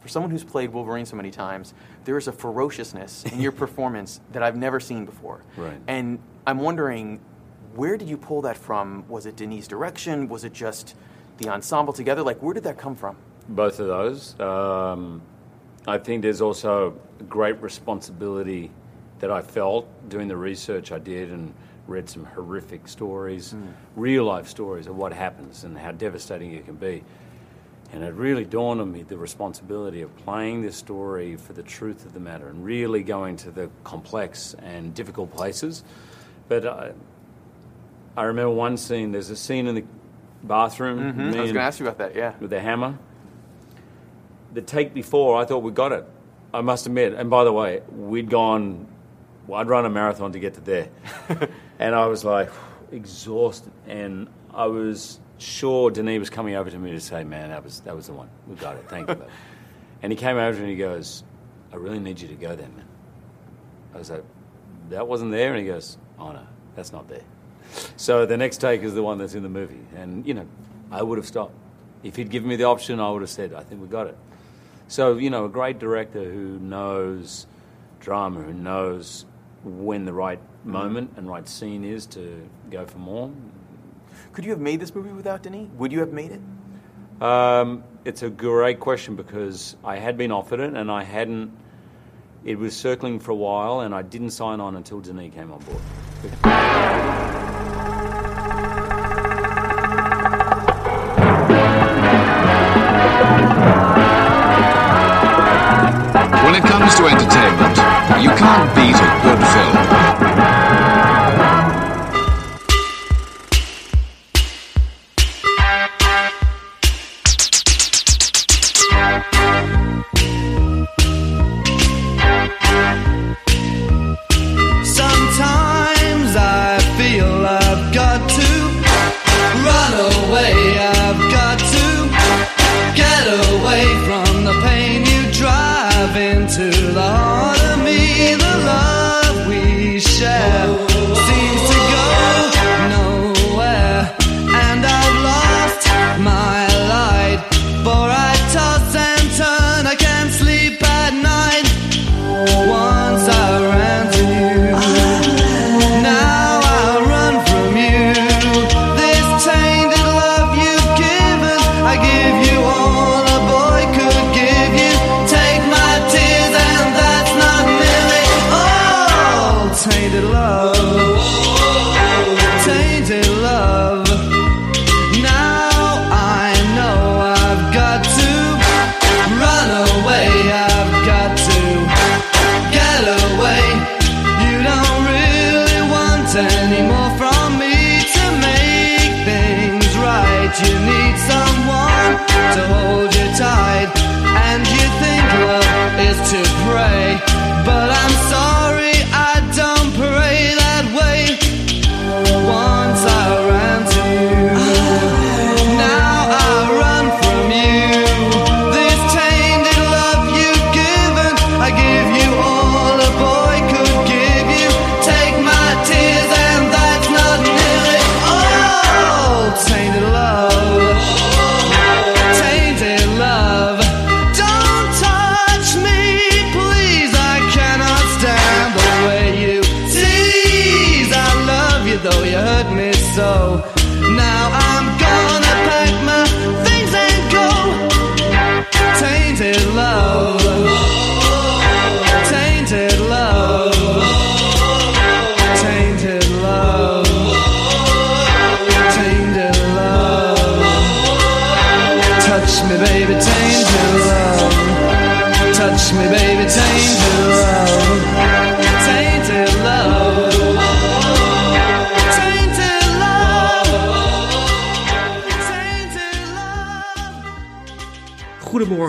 For someone who's played Wolverine so many times, there is a ferociousness in your performance that I've never seen before. Right. And I'm wondering, where did you pull that from? Was it Denis' direction? Was it just the ensemble together? Like, where did that come from? Both of those. Um, I think there's also a great responsibility that I felt doing the research I did and read some horrific stories, hmm. real life stories of what happens and how devastating it can be. And it really dawned on me the responsibility of playing this story for the truth of the matter and really going to the complex and difficult places. But I, I remember one scene, there's a scene in the bathroom. Mm-hmm. me I was going to ask you about that, yeah. with the hammer. The take before, I thought we got it. I must admit. And by the way, we'd gone. Well, I'd run a marathon to get to there, and I was like exhausted. And I was sure Denis was coming over to me to say, "Man, that was that was the one. We got it. Thank you." babe." and he came over and he goes, "I really need you to go there, man." I was like, "That wasn't there," and he goes, "Oh no, that's not there." So the next take is the one that's in the movie, and you know, I would have stopped if he'd given me the option. I would have said, "I think we got it." So you know, a great director who knows drama, who knows when the right moment and right scene is to go for more. Could you have made this movie without Denis? Would you have made it? Um, it's a great question because I had been offered it and I hadn't. It was circling for a while, and I didn't sign on until Denis came on board. When it comes to entertainment, you can't beat a good film.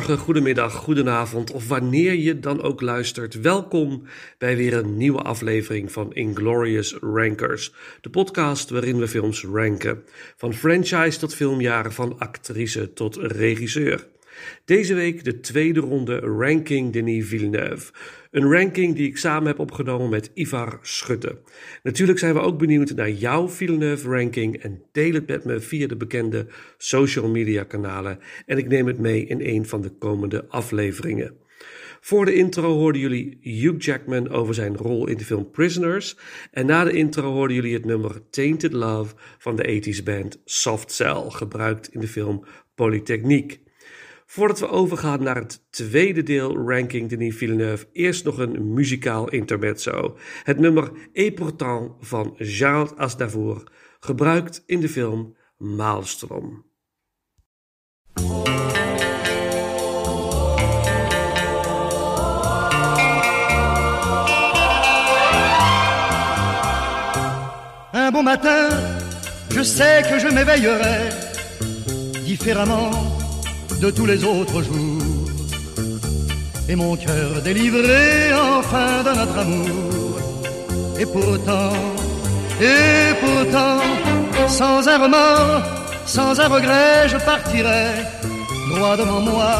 Goedemiddag, goedenavond of wanneer je dan ook luistert. Welkom bij weer een nieuwe aflevering van Inglorious Rankers. De podcast waarin we films ranken. Van franchise tot filmjaren, van actrice tot regisseur. Deze week de tweede ronde Ranking Denis Villeneuve. Een ranking die ik samen heb opgenomen met Ivar Schutte. Natuurlijk zijn we ook benieuwd naar jouw Villeneuve ranking en deel het met me via de bekende social media kanalen en ik neem het mee in een van de komende afleveringen. Voor de intro hoorden jullie Hugh Jackman over zijn rol in de film Prisoners. En na de intro hoorden jullie het nummer Tainted Love van de 80s band Soft Cell, gebruikt in de film Polytechnique. Voordat we overgaan naar het tweede deel Ranking Denis Villeneuve, eerst nog een muzikaal intermezzo. Het nummer Et van Charles Aznavour, gebruikt in de film Maelstrom. Un bon matin, je sais que je m'éveillerai différemment de tous les autres jours. Et mon cœur délivré enfin de notre amour. Et pourtant, et pourtant, sans un remords, sans un regret, je partirai droit devant moi,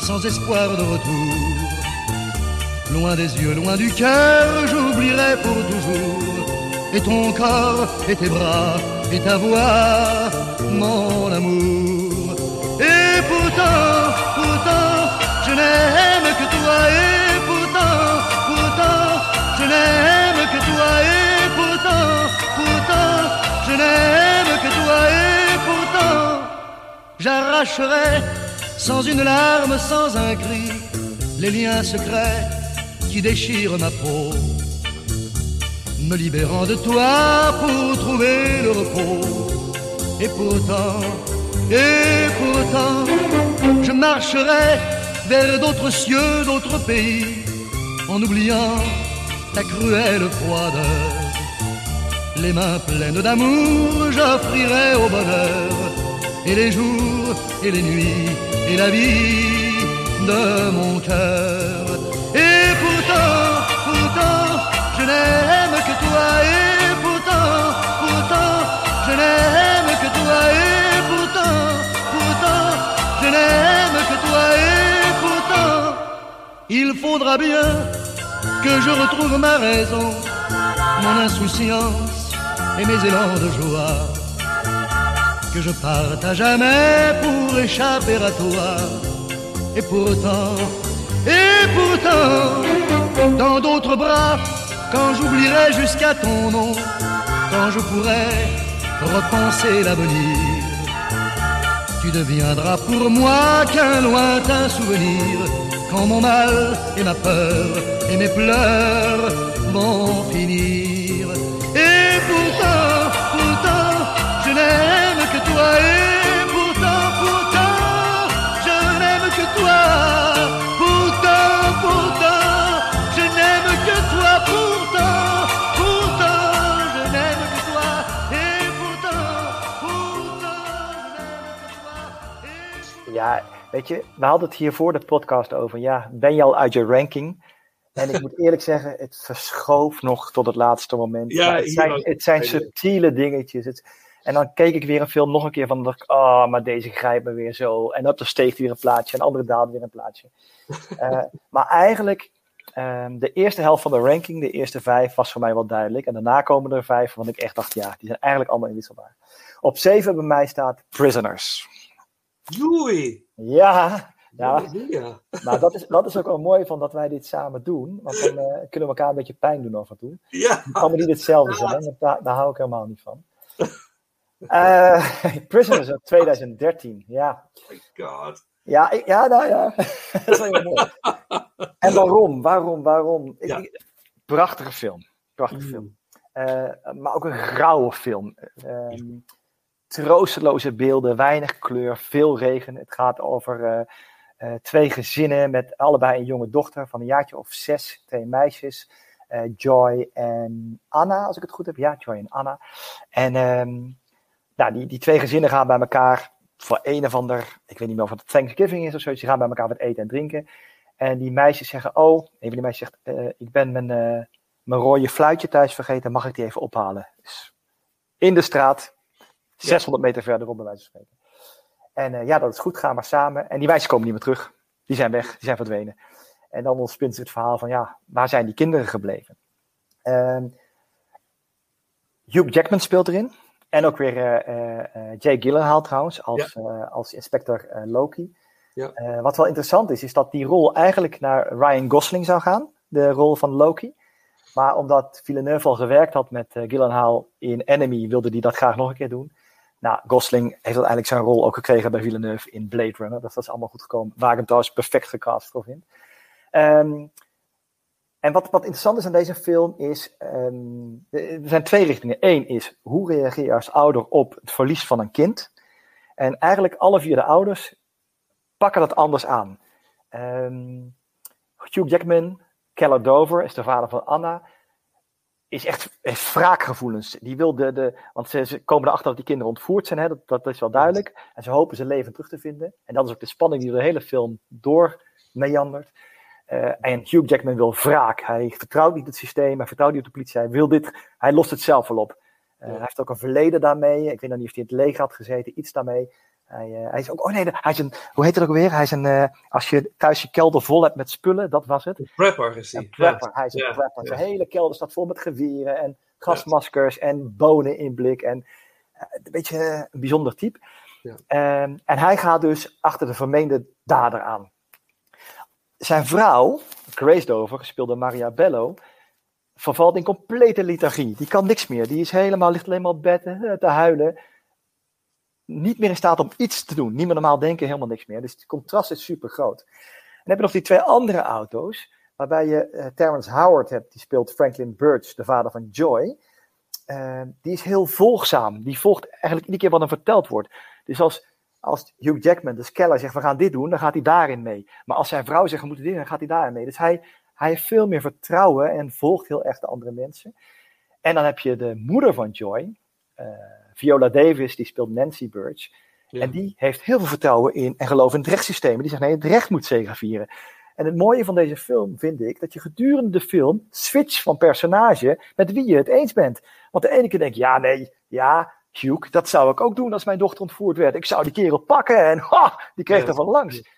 sans espoir de retour. Loin des yeux, loin du cœur, j'oublierai pour toujours. Et ton corps, et tes bras, et ta voix, mon amour. Pourtant, pourtant, je n'aime que toi. Et pourtant, pourtant, je n'aime que toi. Et pourtant, pourtant, je n'aime que toi. Et pourtant, j'arracherai sans une larme, sans un cri, les liens secrets qui déchirent ma peau me libérant de toi pour trouver le repos. Et pourtant, et pourtant, je marcherai vers d'autres cieux, d'autres pays, en oubliant ta cruelle froideur. Les mains pleines d'amour, j'offrirai au bonheur, et les jours, et les nuits, et la vie de mon cœur. Et pourtant, pourtant, je n'aime il faudra bien que je retrouve ma raison, mon insouciance et mes élans de joie, que je parte à jamais pour échapper à toi, et pourtant, et pourtant, dans d'autres bras, quand j'oublierai jusqu'à ton nom, quand je pourrai repenser l'avenir, tu deviendras pour moi qu'un lointain souvenir, quand mon mal et ma peur et mes pleurs vont finir. Et pourtant, pourtant, je n'aime que toi, et pourtant, pourtant, je n'aime que toi, pourtant, pourtant, je n'aime que toi, pourtant, pourtant, je n'aime que toi, et pourtant, pourtant, je n'aime que toi. Et... Ja, weet je, we hadden het hier voor de podcast over. Ja, ben je al uit je ranking? En ik moet eerlijk zeggen, het verschoof nog tot het laatste moment. Ja, Maar het, zijn, het zijn subtiele dingetjes. Het- en dan keek ik weer een film nog een keer van, dacht oh, maar deze grijpt me weer zo. En op dan steeg weer een plaatje, en andere daalt weer een plaatje. Eh, maar eigenlijk, ehm, de eerste helft van de ranking, de eerste vijf, was voor mij wel duidelijk. En daarna komen er vijf, waarvan ik echt dacht, ja, die zijn eigenlijk allemaal inwisselbaar. Op zeven bij mij staat Prisoners. Joei! Ja, ja. ja. Maar dat is, dat is ook wel mooi van dat wij dit samen doen. Want dan eh, kunnen we elkaar een beetje pijn doen af en toe. Ja. Het kan niet hetzelfde zijn, want daar, daar hou ik helemaal niet van. Eh Prisoners uit 2013, ja. God. Ja, ik- ja, nou ja. dat is wel heel mooi. En waarom? Waarom? Waarom? Ik- Ja. ik- prachtige film. Prachtige film. Eh, maar ook een grauwe film. Ehm, troosteloze beelden, weinig kleur, veel regen. Het gaat over eh, eh, twee gezinnen met allebei een jonge dochter van een jaartje of zes, twee meisjes. eh, Joy en Anna, als ik het goed heb. Ja, Joy en Anna. En ehm, nou, die, die twee gezinnen gaan bij elkaar voor een of ander, ik weet niet meer of het Thanksgiving is of zoiets, die gaan bij elkaar wat eten en drinken. En die meisjes zeggen, oh, een van die meisjes zegt, ik ben mijn, mijn rode fluitje thuis vergeten, mag ik die even ophalen? Dus in de straat, 600 meter verderop bij wijze van spreken. En eh, ja, dat is goed, ga maar samen. En die wijzen komen niet meer terug. Die zijn weg, die zijn verdwenen. En dan ontspint zich het verhaal van, ja, waar zijn die kinderen gebleven? Ehm, Hugh Jackman speelt erin. En ook weer eh, eh, eh, Jay Gyllenhaal trouwens, als, als inspector Loki. Ja. Wat wel interessant is, is dat die rol eigenlijk naar Ryan Gosling zou gaan. De rol van Loki. Maar omdat Villeneuve al gewerkt had met Gyllenhaal in Enemy, wilde hij dat graag nog een keer doen. Nou, Gosling heeft uiteindelijk zijn rol ook gekregen bij Villeneuve in Blade Runner. Dus dat is allemaal goed gekomen. Waar ik perfect gecast voor vind. Ehm, en wat, wat interessant is aan deze film is, ehm, er zijn twee richtingen. Eén is, hoe reageer je als ouder op het verlies van een kind? En eigenlijk alle vier de ouders pakken dat anders aan. Ehm, Hugh Jackman, Keller Dover, is de vader van Anna, is echt heeft wraakgevoelens. Die wil de, de, want ze, ze komen erachter dat die kinderen ontvoerd zijn, hè? Dat, dat is wel duidelijk. En ze hopen zijn leven terug te vinden. En dat is ook de spanning die door de hele film door meandert. Eh, en Hugh Jackman wil wraak. Hij vertrouwt niet het systeem, hij vertrouwt niet op de politie. Hij wil dit, hij lost het zelf wel op. Eh, Hij heeft ook een verleden daarmee. Ik weet nog niet of hij in het leger had gezeten, iets daarmee. Hij, eh, hij is ook, oh nee, hij is een, hoe heet het ook weer? Hij is een, eh, als je thuis je kelder vol hebt met spullen, dat was het. Een prepper is Een die. prepper. Hij is een prepper. Zijn hele kelder staat vol met geweren en gasmaskers en bonen in blik. En eh, een beetje een bijzonder type. Ja. Ehm, en hij gaat dus achter de vermeende dader aan. Zijn vrouw, Grace Dover, gespeeld door Maria Bello, vervalt in complete lethargie. Die kan niks meer. Die is helemaal, ligt alleen maar op bed te huilen. Niet meer in staat om iets te doen. Niet meer normaal denken, helemaal niks meer. Dus het contrast is super groot. Dan heb je nog die twee andere auto's, waarbij je eh, Terrence Howard hebt, die speelt Franklin Birch, de vader van Joy. Eh, die is heel volgzaam. Die volgt eigenlijk iedere keer wat hem verteld wordt. Dus als, als Hugh Jackman, de Keller, zegt we gaan dit doen, dan gaat hij daarin mee. Maar als zijn vrouw zegt we moeten dit doen, dan gaat hij daarin mee. Dus hij, hij heeft veel meer vertrouwen en volgt heel erg de andere mensen. En dan heb je de moeder van Joy, eh, Viola Davis, die speelt Nancy Birch. Ja. En die heeft heel veel vertrouwen in en geloof in het rechtssysteem. Die zegt nee, het recht moet zegevieren. En het mooie van deze film vind ik dat je gedurende de film switcht van personage met wie je het eens bent. Want de ene keer denk je, ja, nee, ja, Hugh, dat zou ik ook doen als mijn dochter ontvoerd werd. Ik zou die kerel pakken en ha, die kreeg Ja. er van langs.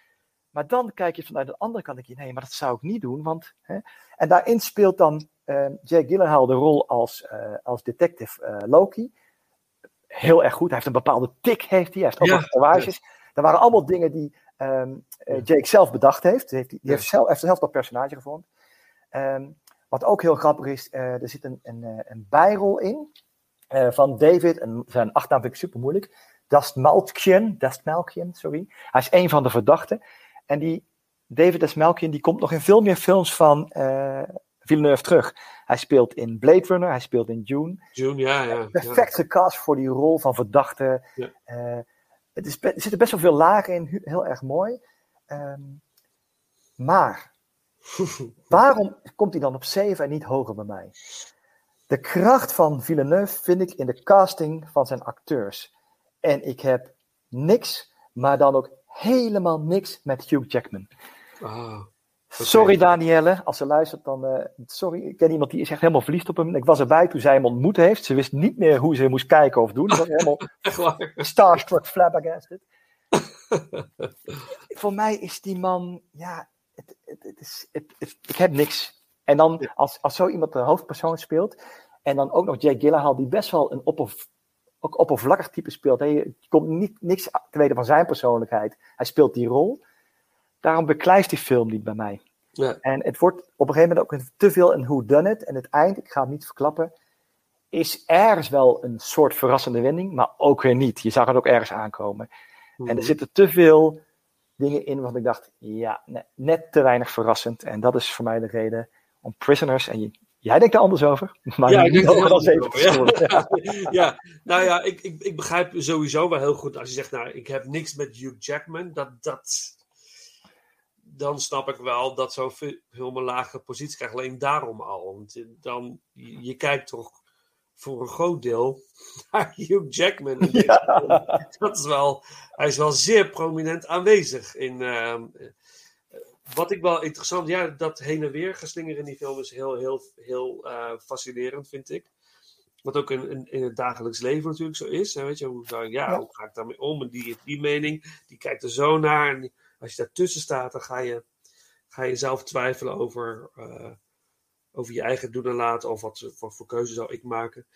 Maar dan kijk je vanuit de andere kant, denk je, nee, maar dat zou ik niet doen. Want, hè? En daarin speelt dan eh Jake Gyllenhaal de rol als, eh, als detective eh, Loki. Heel erg goed. Hij heeft een bepaalde tik, heeft hij. Hij heeft ook Ja, tatoeages. Dat waren allemaal dingen die ehm, eh, Jake zelf bedacht heeft. Die heeft, die Ja. heeft, zelf, heeft zelf dat personage gevormd. Ehm, wat ook heel grappig is, eh, er zit een, een, eh, een bijrol in van David. En zijn achternaam vind ik super moeilijk. Dastmalkjen, Dastmalkjen, sorry. Hij is een van de verdachten. En die David Dastmalkjen, die komt nog in veel meer films van Villeneuve terug. Hij speelt in Blade Runner, hij speelt in Dune. June, ja, ja. Perfect gecast voor die rol van verdachte. Ja. Eh, het is, er zitten best wel veel lagen in, heel erg mooi. Ehm, maar waarom komt hij dan op 7 en niet hoger bij mij? De kracht van Villeneuve vind ik in de casting van zijn acteurs. En ik heb niks, maar dan ook helemaal niks met Hugh Jackman. Ah, Sorry Danielle, als ze luistert dan... eh, sorry, ik ken iemand die is echt helemaal verliefd op hem. Ik was erbij toen zij hem ontmoet heeft. Ze wist niet meer hoe ze moest kijken of doen. Ze was helemaal starstruck, flabbergasted. Voor mij is die man, ja, het, het, het is, ik heb niks. En dan, als, als zo iemand de hoofdpersoon speelt, en dan ook nog Jake Gyllenhaal, die best wel een opperv- ook oppervlakkig type speelt. Je komt niet, niks te weten van zijn persoonlijkheid. Hij speelt die rol. Daarom beklijft die film niet bij mij. Ja. En het wordt op een gegeven moment ook te veel een who done it. En het eind, ik ga het niet verklappen, is ergens wel een soort verrassende wending, maar ook weer niet. Je zag het ook ergens aankomen. En er zitten te veel dingen in waarvan ik dacht, ja, ne- net te weinig verrassend. En dat is voor mij de reden om Prisoners, en je- jij denkt er anders over, maar Ja, ik denk er anders over, ja, nou ja, ik, ik, ik begrijp sowieso wel heel goed als je zegt, nou, ik heb niks met Hugh Jackman. Dat, dat, dan snap ik wel dat zo'n fi- film een lage positie krijgt. Alleen daarom al. Want je- dan, je, je kijkt toch voor een groot deel naar Hugh Jackman. Dat is wel, hij is wel zeer prominent aanwezig in. ehm, eh, wat ik wel interessant, ja, dat heen en weer geslinger in die film is heel, heel, heel eh, fascinerend, vind ik. Wat ook in, in, in het dagelijks leven natuurlijk zo is. Hè, weet je, hoe, ja, Ja. hoe ga ik daarmee om? En die heeft die mening, die kijkt er zo naar. En als je daartussen staat, dan ga je, ga je zelf twijfelen over, eh, over je eigen doen en laten. Of wat, voor keuze zou ik maken.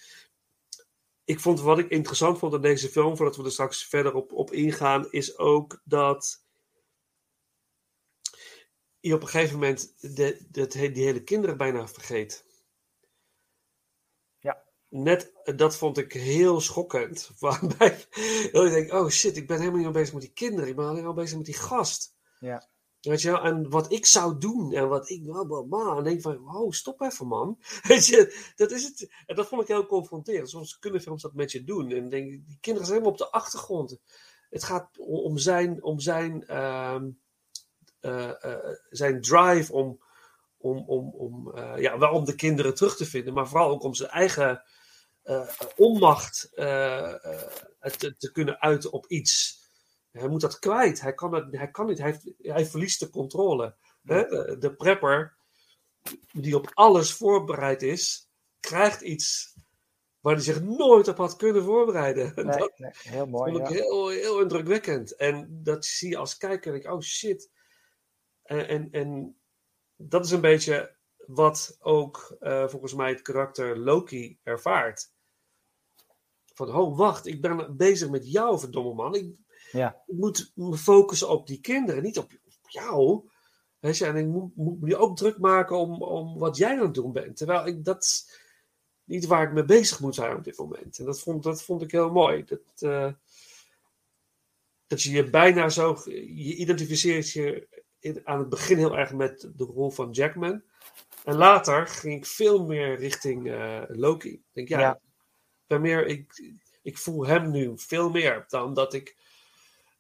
Ik vond wat ik interessant vond aan deze film, voordat we er straks verder op, op ingaan, is ook dat je op een gegeven moment de, de, die hele kinderen bijna vergeet. Net, dat vond ik heel schokkend. Waarbij dat ik denk, oh shit, ik ben helemaal niet meer bezig met die kinderen. Ik ben alleen al bezig met die gast. Ja. Weet je wel, en wat ik zou doen en wat ik, bla bla bla. En denk van, oh, stop even man. Weet je, dat is het. En dat vond ik heel confronterend. Soms kunnen films dat met je doen. En denk, die kinderen zijn helemaal op de achtergrond. Het gaat om zijn, om zijn, ehm, eh, eh, zijn drive om, om, om, om eh, ja, wel om de kinderen terug te vinden, maar vooral ook om zijn eigen onmacht eh, eh, te, te kunnen uiten op iets. Hij moet dat kwijt. Hij kan, het, hij kan niet. Hij, heeft- hij verliest de controle. Hè? De, de prepper, die op alles voorbereid is, krijgt iets waar hij zich nooit op had kunnen voorbereiden. Nee, Dat nee, heel mooi. vond ik Ja. heel, heel indrukwekkend. En dat zie je als kijker. Denk ik, oh shit. En, en, en dat is een beetje wat ook eh, volgens mij het karakter Loki ervaart. Van, oh wacht, ik ben bezig met jou, verdomme man. Ik, Ja. ik moet me focussen op die kinderen, niet op, op jou. Weet je, en ik moet, moet me ook druk maken om, om wat jij aan het doen bent. Terwijl ik, dat is niet waar ik mee bezig moet zijn op dit moment. En dat vond, dat vond ik heel mooi. Dat, eh, dat je je bijna zo. Je identificeert je in, aan het begin heel erg met de rol van Jackman. En later ging ik veel meer richting eh, Loki. Ik denk, ja, Ja. ben meer, ik, ik voel hem nu veel meer dan dat ik.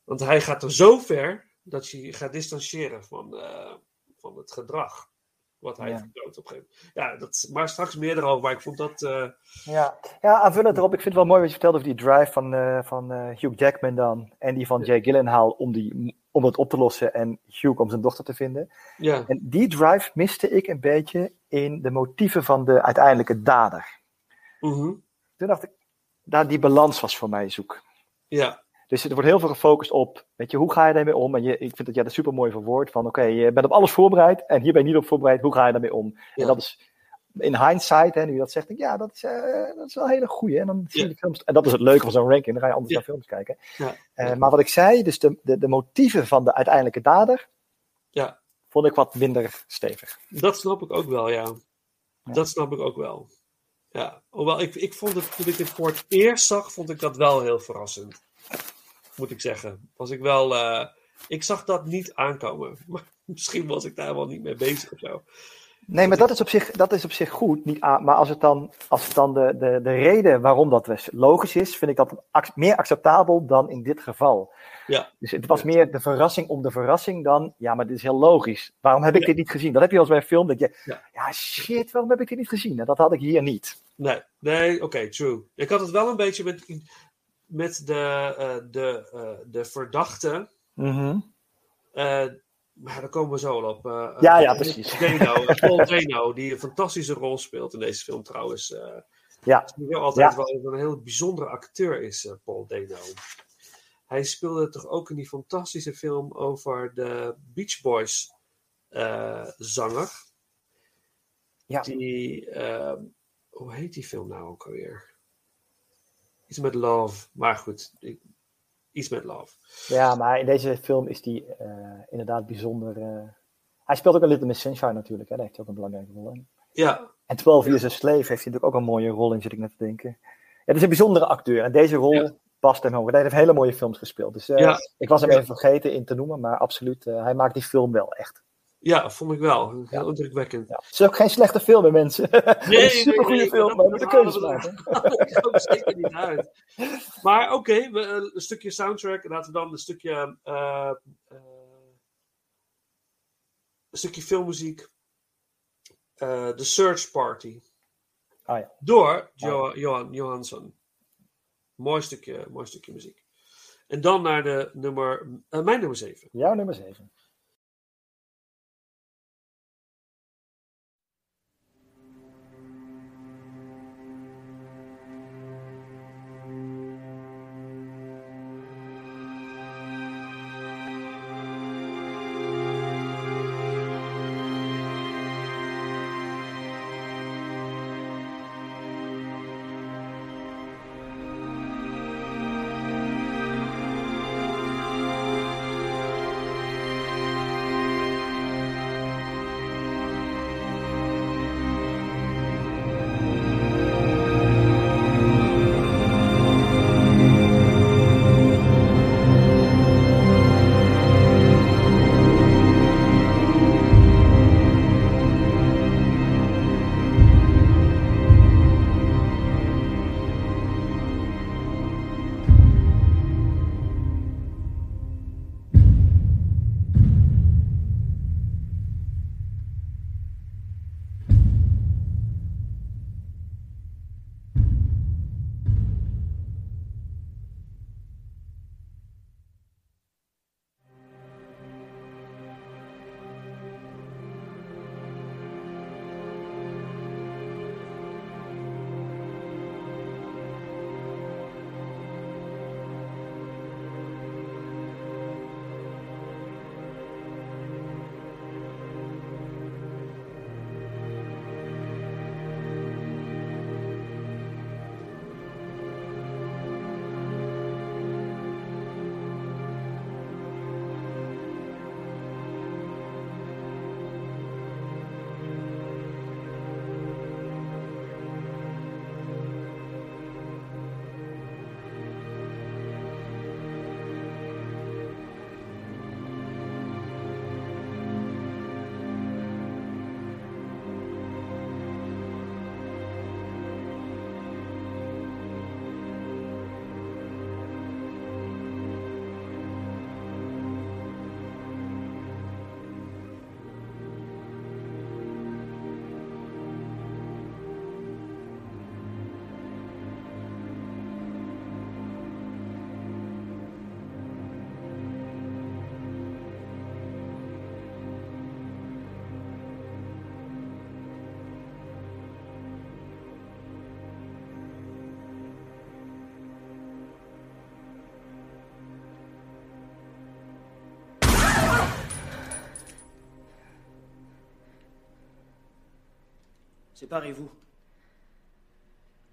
Want hij gaat er zo ver dat je je gaat distancieren van, eh, van het gedrag. Wat hij Ja. vertoont op een gegeven moment. Ja, dat, maar straks meer erover. Maar ik vond dat. eh, Ja. ja, aanvullend erop. Ik vind het wel mooi wat je vertelde over die drive van, van Hugh Jackman dan. En die van Jay Gyllenhaal om, die, om het op te lossen. En Hugh om zijn dochter te vinden. ja, En die drive miste ik een beetje in de motieven van de uiteindelijke dader. mhm, Toen dacht ik, daar die balans was voor mij zoek. ja, Dus er wordt heel veel gefocust op, weet je, hoe ga je daarmee om? En je, ik vind dat jij dat super mooi verwoord van, oké, je bent op alles voorbereid en hier ben je niet op voorbereid, hoe ga je daarmee om? Ja. En dat is in hindsight, hè, nu je dat zegt, denk ik, ja, dat is, eh, dat is wel een hele goeie. En dan zie je de films, en dat is het leuke van zo'n ranking, dan ga je anders naar films kijken. ja, Eh, maar wat ik zei, dus de, de, de motieven van de uiteindelijke dader, ja. vond ik wat minder stevig. Dat snap ik ook wel, ja. Dat snap ik ook wel. Ja, hoewel ik, ik vond het, toen ik het voor het eerst zag, vond ik dat wel heel verrassend. Moet ik zeggen. Was ik wel, eh, ik zag dat niet aankomen. Maar misschien was ik daar wel niet mee bezig of zo. Nee, maar dat is op zich, dat is op zich goed. Niet aan, maar als het dan, als het dan de, de, de reden waarom dat dus logisch is, vind ik dat meer acceptabel dan in dit geval. Ja. Dus het was meer de verrassing om de verrassing dan, ja, maar dit is heel logisch. Waarom heb ik Ja. dit niet gezien? Dat heb je als bij een film, dat je, Ja. ja. shit, waarom heb ik dit niet gezien? En dat had ik hier niet. Nee, nee, oké, true. Ik had het wel een beetje met, met de, eh, de, eh, de verdachte. Eh, maar daar komen we zo al op. Eh, Ja, eh, ja, precies. Paul Dano, die een fantastische rol speelt in deze film trouwens. eh Ja, die wel altijd Ja. wel een heel bijzondere acteur is, Paul Dano. Hij speelde toch ook in die fantastische film over de Beach Boys zanger. Ja. Die, eh, hoe heet die film nou ook alweer? Iets met love, maar goed, ik- iets met love. ja, maar in deze film is die eh, inderdaad bijzonder. eh, Hij speelt ook een Little Miss Sunshine natuurlijk, hè? daar heeft hij ook een belangrijke rol in. Ja, En 12 Years a Slave heeft hij natuurlijk ook een mooie rol in, zit ik net te denken. Ja, het is een bijzondere acteur. En deze rol Ja. past hem ook. Hij heeft hele mooie films gespeeld. Dus eh, Ja. ik was hem Ja. even vergeten in te noemen, maar absoluut. hij maakt die film wel echt. Ja, vond ik wel. Heel indrukwekkend. Ja. Het is ook geen slechte film, hè, mensen. Is een supergoeie nee, film, dat- maar je moet een dat keuze maken. ook zeker niet uit. Maar oké, eh, een stukje soundtrack. Laten we dan een stukje, eh, eh, een stukje filmmuziek. The Search Party. Ah ja. Door Jo- Johan Johansson. Mooi stukje, mooi stukje muziek. En dan naar de nummer, mijn nummer 7. Jouw nummer 7. Séparez-vous.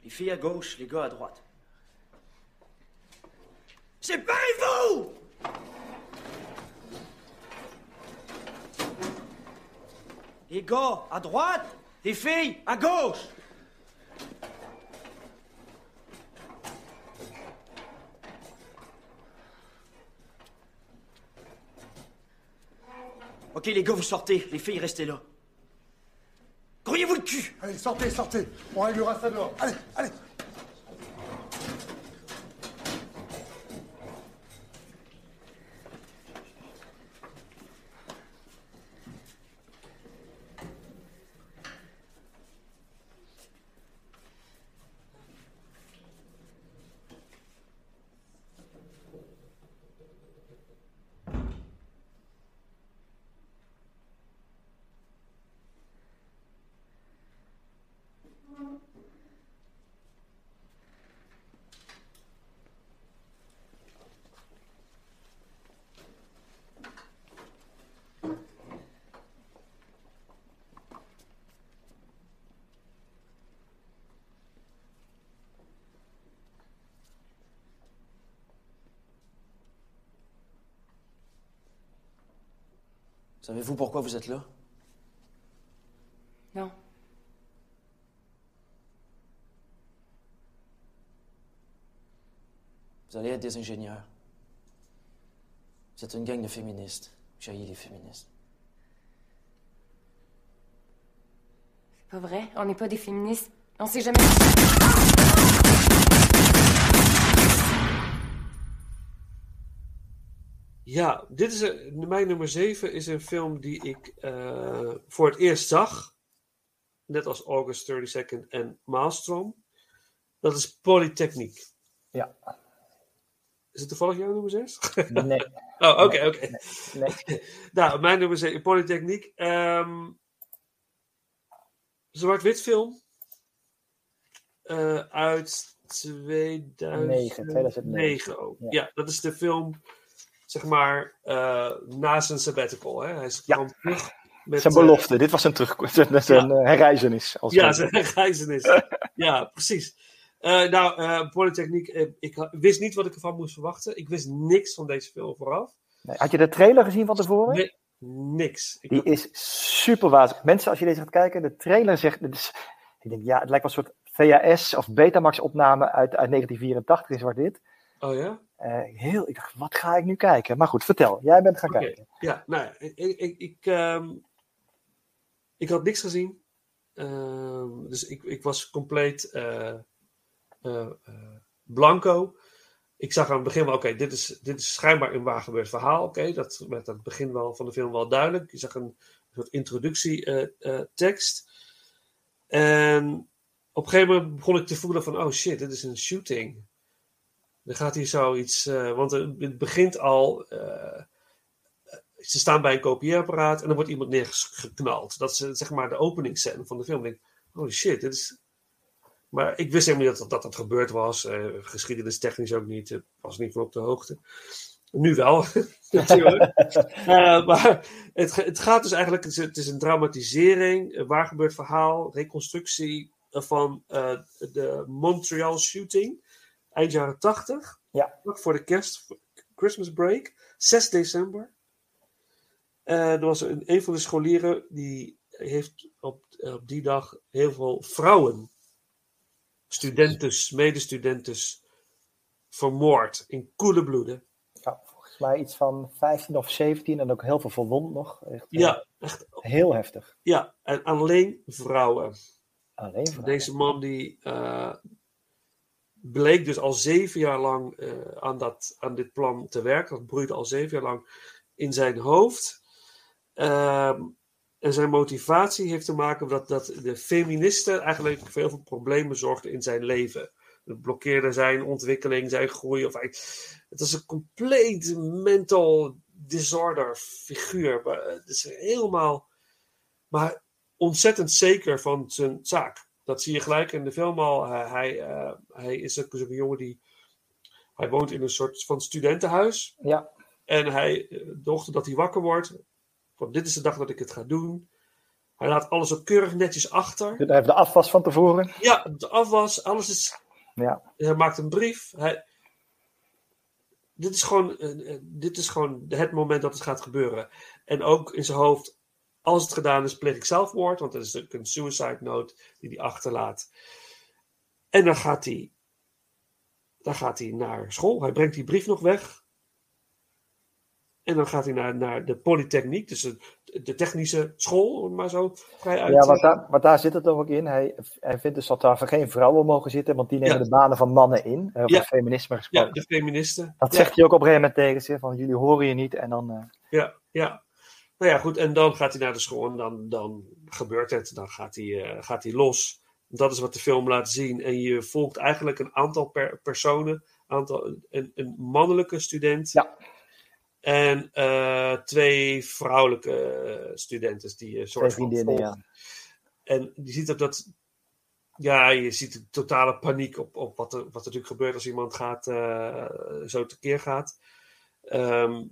Les filles à gauche, les gars à droite. Séparez-vous Les gars à droite, les filles à gauche. Ok, les gars, vous sortez. Les filles, restez là. Allez, sortez, sortez. On réglera ça dehors. Allez, allez. Savez-vous pourquoi vous êtes là? Non. Vous allez être des ingénieurs. Vous êtes une gang de féministes. J'ai les féministes. C'est pas vrai. On n'est pas des féministes. On s'est jamais. Ja, dit is een, mijn nummer 7 is een film die ik eh, voor het eerst zag. Net als August 32nd en Maelstrom. Dat is Polytechniek. Ja. Is het toevallig jouw nummer 6? Nee. oh, oké, oké. Nee. nou, mijn nummer 7, Polytechniek. Ehm Zwart-wit film. Eh, uit 2009. 2009 ook. Ja. Ja. dat is de film, zeg maar, eh, na zijn sabbatical. Hè? Hij is gewoon terug met... Zijn eh, belofte. Dit was zijn, terug, zijn, zijn eh, herreizenis. Als ja, zijn reizenis. ja, precies. Nou, Polytechniek, ik wist niet wat ik ervan moest verwachten. Ik wist niks van deze film vooraf. Nee, Had je de trailer gezien van tevoren? Nee, niks. Ik Die is super wazig. Mensen, als je deze gaat kijken, de trailer zegt. Is, ik denk, ja, het lijkt wel een soort VHS of Betamax opname uit, uit 1984 in zwart-wit. Oh ja? Eh, heel, ik dacht, wat ga ik nu kijken? Maar goed, vertel. Jij bent gaan kijken. Ja, nou, ja, ik, ik, ik, ehm, ik had niks gezien. Ehm, dus ik, ik was compleet eh, eh, blanco. Ik zag aan het begin wel, oké, dit, is, dit is schijnbaar een waar gebeurd verhaal. Oké, dat werd aan het begin wel van de film wel duidelijk. Je zag een soort introductietekst. en op een gegeven moment begon ik te voelen van, oh shit, dit is een shooting. Er gaat hier zoiets, eh, want het begint al, eh, ze staan bij een kopieerapparaat en dan wordt iemand neergeknald. Dat is eh, zeg maar de openingsscène van de film. Ik denk, holy shit, dit is... Maar ik wist helemaal niet dat dat, dat gebeurd was. Eh geschiedenis technisch ook niet. Ik was niet van op de hoogte. Nu wel, natuurlijk. Eh, maar het, het gaat dus eigenlijk, het is, het is een dramatisering, een waar gebeurd verhaal, reconstructie eh, van eh, de Montreal shooting, eind jaren 80, Ja. voor de kerst, Christmas break, 6 december. Eh, er was een, een van de scholieren die heeft op, op die dag heel veel vrouwen, studentes, medestudentes, vermoord in koele bloeden. Ja, volgens mij iets van 15 of 17 en ook heel veel verwond nog. Echt, eh, Ja, echt. Heel heftig. Ja, en alleen vrouwen. Alleen vrouwen. Deze man die eh, bleek dus al zeven jaar lang eh, aan, dat, aan dit plan te werken. Dat broeide al zeven jaar lang in zijn hoofd. Ehm, en zijn motivatie heeft te maken dat, dat de feministen eigenlijk voor veel problemen zorgden in zijn leven. Het blokkeerde zijn ontwikkeling, zijn groei. Of het was een compleet mental disorder figuur. Maar Het is helemaal, maar ontzettend zeker van zijn zaak. Dat zie je gelijk in de film al. Hij, hij, eh, hij is ook zo'n jongen die. Hij woont in een soort van studentenhuis. Ja. En hij, eh, de ochtend dat hij wakker wordt. Van dit is de dag dat ik het ga doen. Hij laat alles ook keurig netjes achter. Hij heeft de afwas van tevoren. Ja, de afwas, alles is. Ja. Hij maakt een brief. Hij... Dit, is gewoon, dit is gewoon het moment dat het gaat gebeuren. En ook in zijn hoofd, als het gedaan is, pleeg ik zelfmoord. Want dat is natuurlijk een suicide note die hij achterlaat. En dan gaat hij, dan gaat hij naar school. Hij brengt die brief nog weg. En dan gaat hij naar, naar de polytechniek, dus de, de technische school, maar zo vrij uit Ja, want daar, daar zit het ook in. Hij, hij vindt dus dat daar geen vrouwen mogen zitten, want die nemen Ja. de banen van mannen in. Over Ja. feminisme Ja, gesproken. de feministen. Dat Ja. zegt hij ook op een gegeven moment tegen ze, van jullie horen je niet. En dan, eh, Ja, ja. Nou ja, goed. En dan gaat hij naar de school en dan, dan gebeurt het. Dan gaat hij, eh, gaat hij los. Dat is wat de film laat zien. En je volgt eigenlijk een aantal per personen. Aantal, een, een mannelijke student. Ja. En eh, twee vrouwelijke studenten die je soort van ja. En je ziet ook dat. Ja, je ziet de totale paniek op, op wat, er, wat er natuurlijk gebeurt als iemand gaat, eh, zo tekeer gaat. Ehm,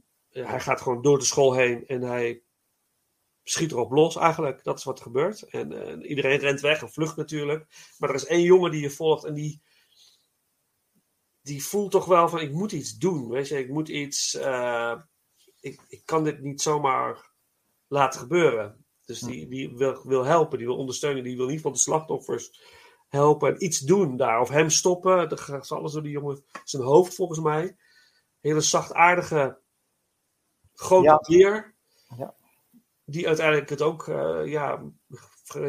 hij gaat gewoon door de school heen en hij schiet erop los eigenlijk. Dat is wat er gebeurt. En eh, iedereen rent weg en vlucht natuurlijk. Maar er is één jongen die je volgt en die, die voelt toch wel van ik moet iets doen. Weet je, ik moet iets. eh, ik, ik kan dit niet zomaar laten gebeuren. Dus die, die wil, wil helpen, die wil ondersteunen, die wil in ieder geval de slachtoffers helpen en iets doen daar. Of hem stoppen. Dat gaat alles door die jongen zijn hoofd volgens mij. Hele zachtaardige, grote Ja. Die uiteindelijk het ook eh, ja,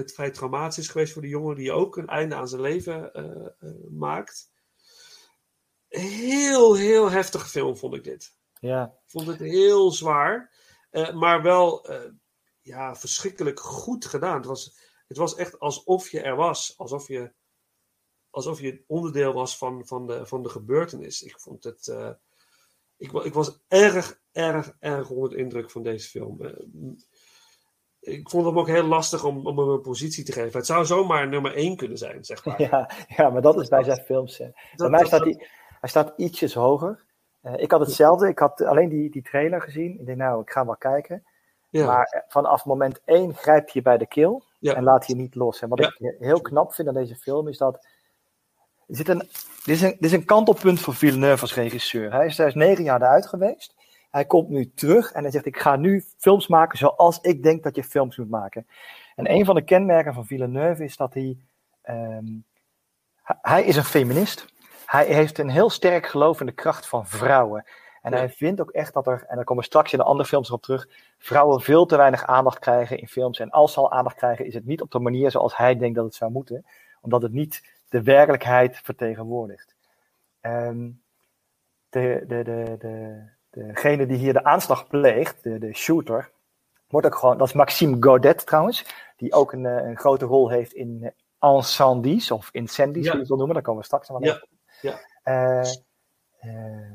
vrij, traumatisch is geweest voor die jongen. Die ook een einde aan zijn leven eh, eh, maakt. Heel, heel heftige film vond ik dit. ja. Ik vond het heel zwaar. maar wel ja, verschrikkelijk goed gedaan. Het was, het was echt alsof je er was. Alsof je, alsof je onderdeel was van, van, de, van de gebeurtenis. Ik vond het. Ik, ik was erg, erg, erg onder de indruk van deze film. Eh, ik vond het ook heel lastig om, om hem een positie te geven. Het zou zomaar nummer één kunnen zijn, zeg maar. Ja, ja, maar dat is bij zijn films. hè. Bij mij dat- staat hij, hij staat ietsjes hoger. Eh, ik had hetzelfde. Ik had alleen die, die trailer gezien. Ik denk, nou, ik ga wel kijken. Ja. Maar eh, vanaf moment één grijpt je bij de keel Ja. en laat je niet los. En wat Ja. ik heel knap vind aan deze film is dat. Er zit een, dit, is een, dit is een kantelpunt voor Villeneuve als regisseur. Hij is, is negen jaar eruit geweest. Hij komt nu terug en hij zegt: Ik ga nu films maken zoals ik denk dat je films moet maken. En een van de kenmerken van Villeneuve is dat hij. ehm, hij- hij is een feminist. Hij heeft een heel sterk geloof in de kracht van vrouwen. En hij vindt ook echt dat er, en daar komen we straks in de andere films op terug, vrouwen veel te weinig aandacht krijgen in films. En als ze al aandacht krijgen, is het niet op de manier zoals hij denkt dat het zou moeten, omdat het niet de werkelijkheid vertegenwoordigt. Ehm, de, de, de, de, degene die hier de aanslag pleegt, de, de shooter, wordt ook gewoon, dat is Maxime Godet trouwens, die ook een, eh, een grote rol heeft in Incendies, of Incendies, Ja. hoe je het wil noemen, daar komen we straks nog wel Ja, ja. eh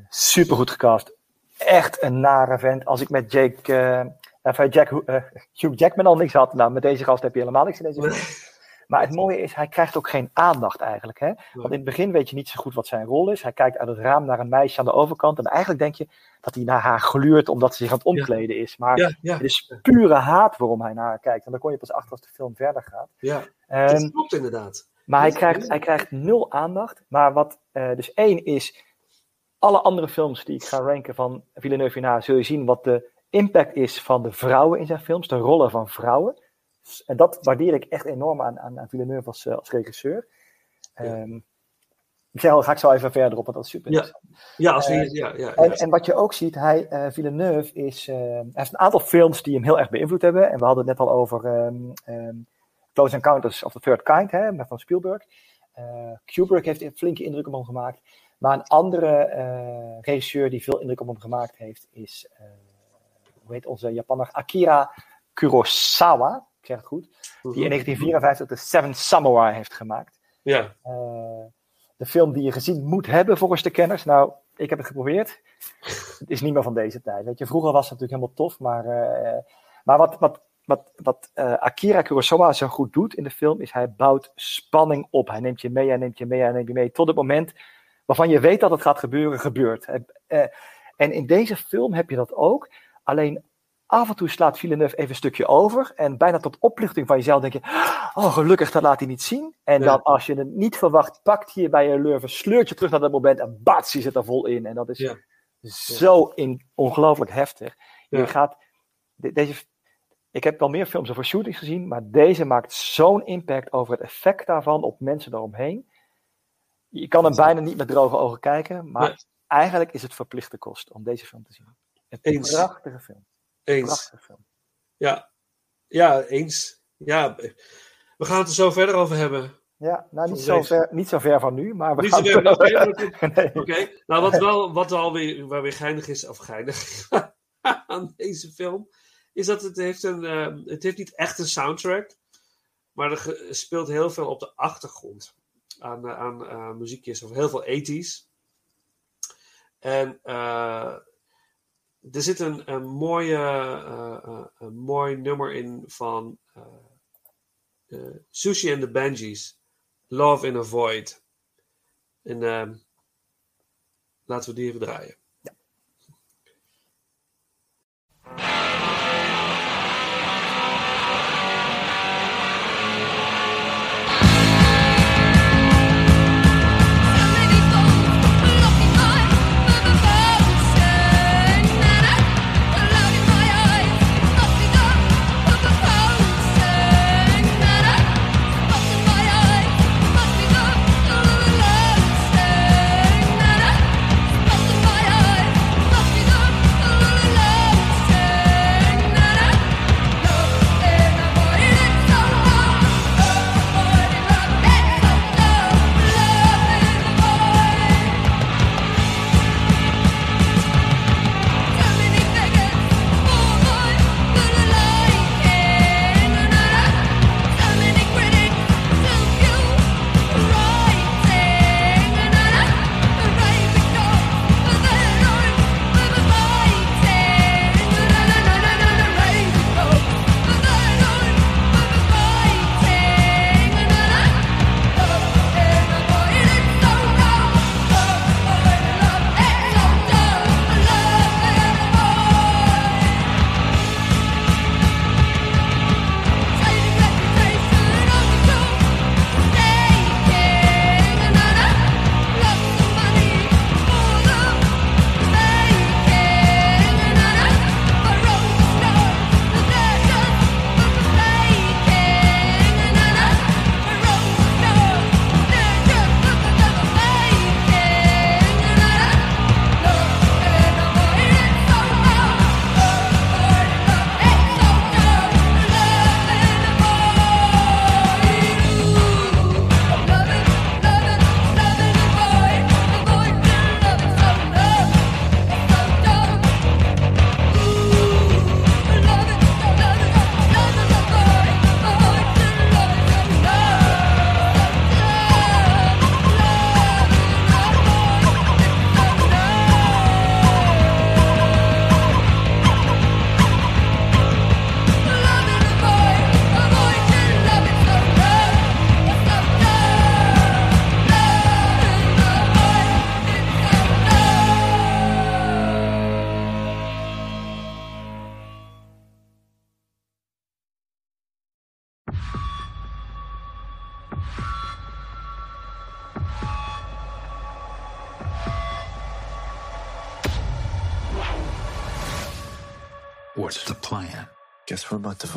super goed gecast. Echt een nare vent. Als ik met Jake, eh, enfin Jack, eh, Hugh Jackman al niks had, nou met deze gast heb je helemaal niks in deze film. Maar het mooie is, hij krijgt ook geen aandacht eigenlijk. Hè? Want in het begin weet je niet zo goed wat zijn rol is. Hij kijkt uit het raam naar een meisje aan de overkant. En eigenlijk denk je dat hij naar haar gluurt omdat ze zich aan het omkleden is. Maar Ja, ja. het is pure haat waarom hij naar haar kijkt. En dan kon je pas achter als de film verder gaat. Ja, Ehm, dat klopt inderdaad. maar hij krijgt, hij krijgt nul aandacht. Maar wat, eh, dus één is, alle andere films die ik ga ranken van Villeneuve hierna, zul je zien wat de impact is van de vrouwen in zijn films, de rollen van vrouwen. En dat waardeer ik echt enorm aan, aan, aan Villeneuve als, eh, als regisseur. Ehm, ik zei al, ga ik zo even verder op, want dat is super Ja, interessant. ja, als Eh, ja, ja, ja. En, en wat je ook ziet, hij, eh, Villeneuve is, hij heeft een aantal films die hem heel erg beïnvloed hebben. En we hadden het net al over ehm, ehm, Close Encounters of the Third Kind, hè, met van Spielberg. Kubrick heeft een flinke indruk op hem gemaakt. Maar een andere regisseur die veel indruk op hem gemaakt heeft, is, hoe heet onze Japanner, Akira Kurosawa. Ik zeg het goed. Die in 1954 de Seven Samurai heeft gemaakt. Ja. Eh, de film die je gezien moet hebben volgens de kenners. Nou, ik heb het geprobeerd. Het is niet meer van deze tijd. Weet je, vroeger was het natuurlijk helemaal tof, maar, eh, maar wat, wat, wat, wat eh, Akira Kurosawa zo goed doet in de film, is hij bouwt spanning op. Hij neemt je mee, hij neemt je mee, hij neemt je mee, tot het moment waarvan je weet dat het gaat gebeuren, gebeurt. En in deze film heb je dat ook. Alleen Af en toe slaat Villeneuve even een stukje over. En bijna tot opluchting van jezelf denk je, oh gelukkig, dat laat hij niet zien. En Ja. dan als je het niet verwacht, pakt hij je bij je lurven, sleurt je terug naar dat moment en bats, je zit er vol in. En dat is Ja. zo in, ongelooflijk heftig. Je Ja. gaat, de- deze, ik heb wel meer films over shootings gezien, maar deze maakt zo'n impact over het effect daarvan op mensen daaromheen. Je kan hem bijna niet met droge ogen kijken, maar eigenlijk is het verplichte kost om deze film te zien. Een prachtige film. Eens. Ja. ja, eens. Ja, we gaan het er zo verder over hebben. Ja, nou niet zo, ver, niet zo ver van nu, maar we Niet gaan zo ver, oké, nou wat wel wat alweer, waar weer geinig is, of geinig aan deze film, is dat het heeft een, eh, het heeft niet echt een soundtrack, maar er speelt heel veel op de achtergrond aan, eh, aan eh, muziekjes, of heel veel 80s. En er zit een, een, mooie, eh, eh, een mooi nummer in van eh, Sushi and the Benjis, Love in a Void. En ehm, laten we die even draaien.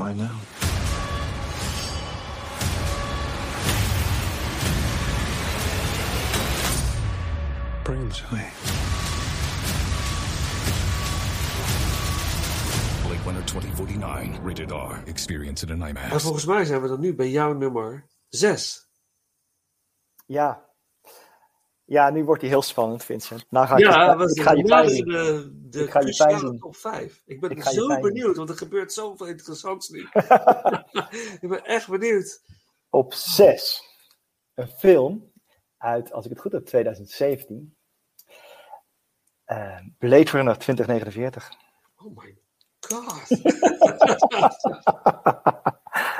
Find out. Bring him to me. Blade Runner 2049, rated R. Experience it in En IMAX. volgens mij zijn we dan nu bij jouw nummer 6. Ja. Ja, nu wordt hij heel spannend, Vincent. Nou ga ik, Ja, ik, ik ga je pijn de, de Ik ga je cruciale pijn doen. top 5. Ik ben Ik zo benieuwd, want er gebeurt zoveel interessants nu. ik ben echt benieuwd. Op 6. Een film uit, als ik het goed heb, 2017. Eh, Blade Runner 2049. Oh my god.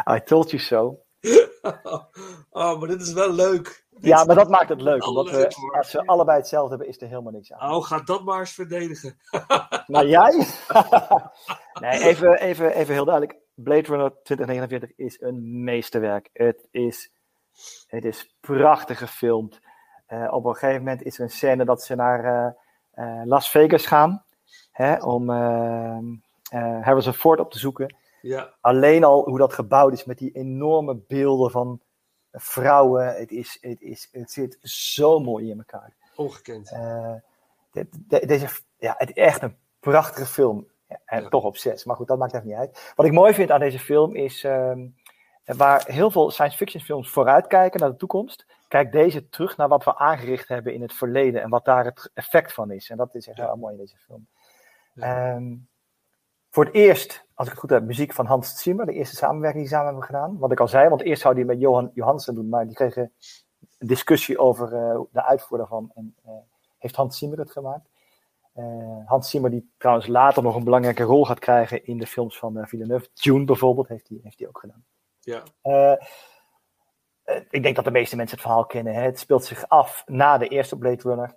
I told you so. oh, maar dit is wel leuk. Ja, maar dat maakt het leuk. Omdat we, als we allebei hetzelfde hebben, is er helemaal niks aan. Oh, ga dat maar eens verdedigen. Maar jij? Nee, even, even, even heel duidelijk. Blade Runner 2049 is een meesterwerk. Het is, het is prachtig gefilmd. Eh, op een gegeven moment is er een scène dat ze naar eh, eh, Las Vegas gaan. Hè, om Harrison Ford op te zoeken. Ja. Alleen al hoe dat gebouwd is met die enorme beelden van vrouwen. Het, is, het, is, het zit zo mooi in elkaar. Ongekend. Eh, de- de- deze, ja, het is echt een prachtige film. Ja, en toch op zes, maar goed, dat maakt echt niet uit. Wat ik mooi vind aan deze film is, ehm, waar heel veel science fiction films vooruitkijken naar de toekomst, kijkt deze terug naar wat we aangericht hebben in het verleden en wat daar het effect van is. En dat is echt heel mooi in deze film. Ehm, voor het eerst, als ik het goed heb, muziek van Hans Zimmer, de eerste samenwerking die ze samen hebben gedaan. Wat ik al zei, want eerst zou die met Johan Johansen doen, maar die kregen een discussie over eh, de uitvoer daarvan. En eh, heeft Hans Zimmer het gemaakt. Eh, Hans Zimmer, die trouwens later nog een belangrijke rol gaat krijgen in de films van Villeneuve. Dune bijvoorbeeld, heeft hij heeft ook gedaan. Ja. Ik denk dat de meeste mensen het verhaal kennen. Hè? Het speelt zich af na de eerste Blade Runner.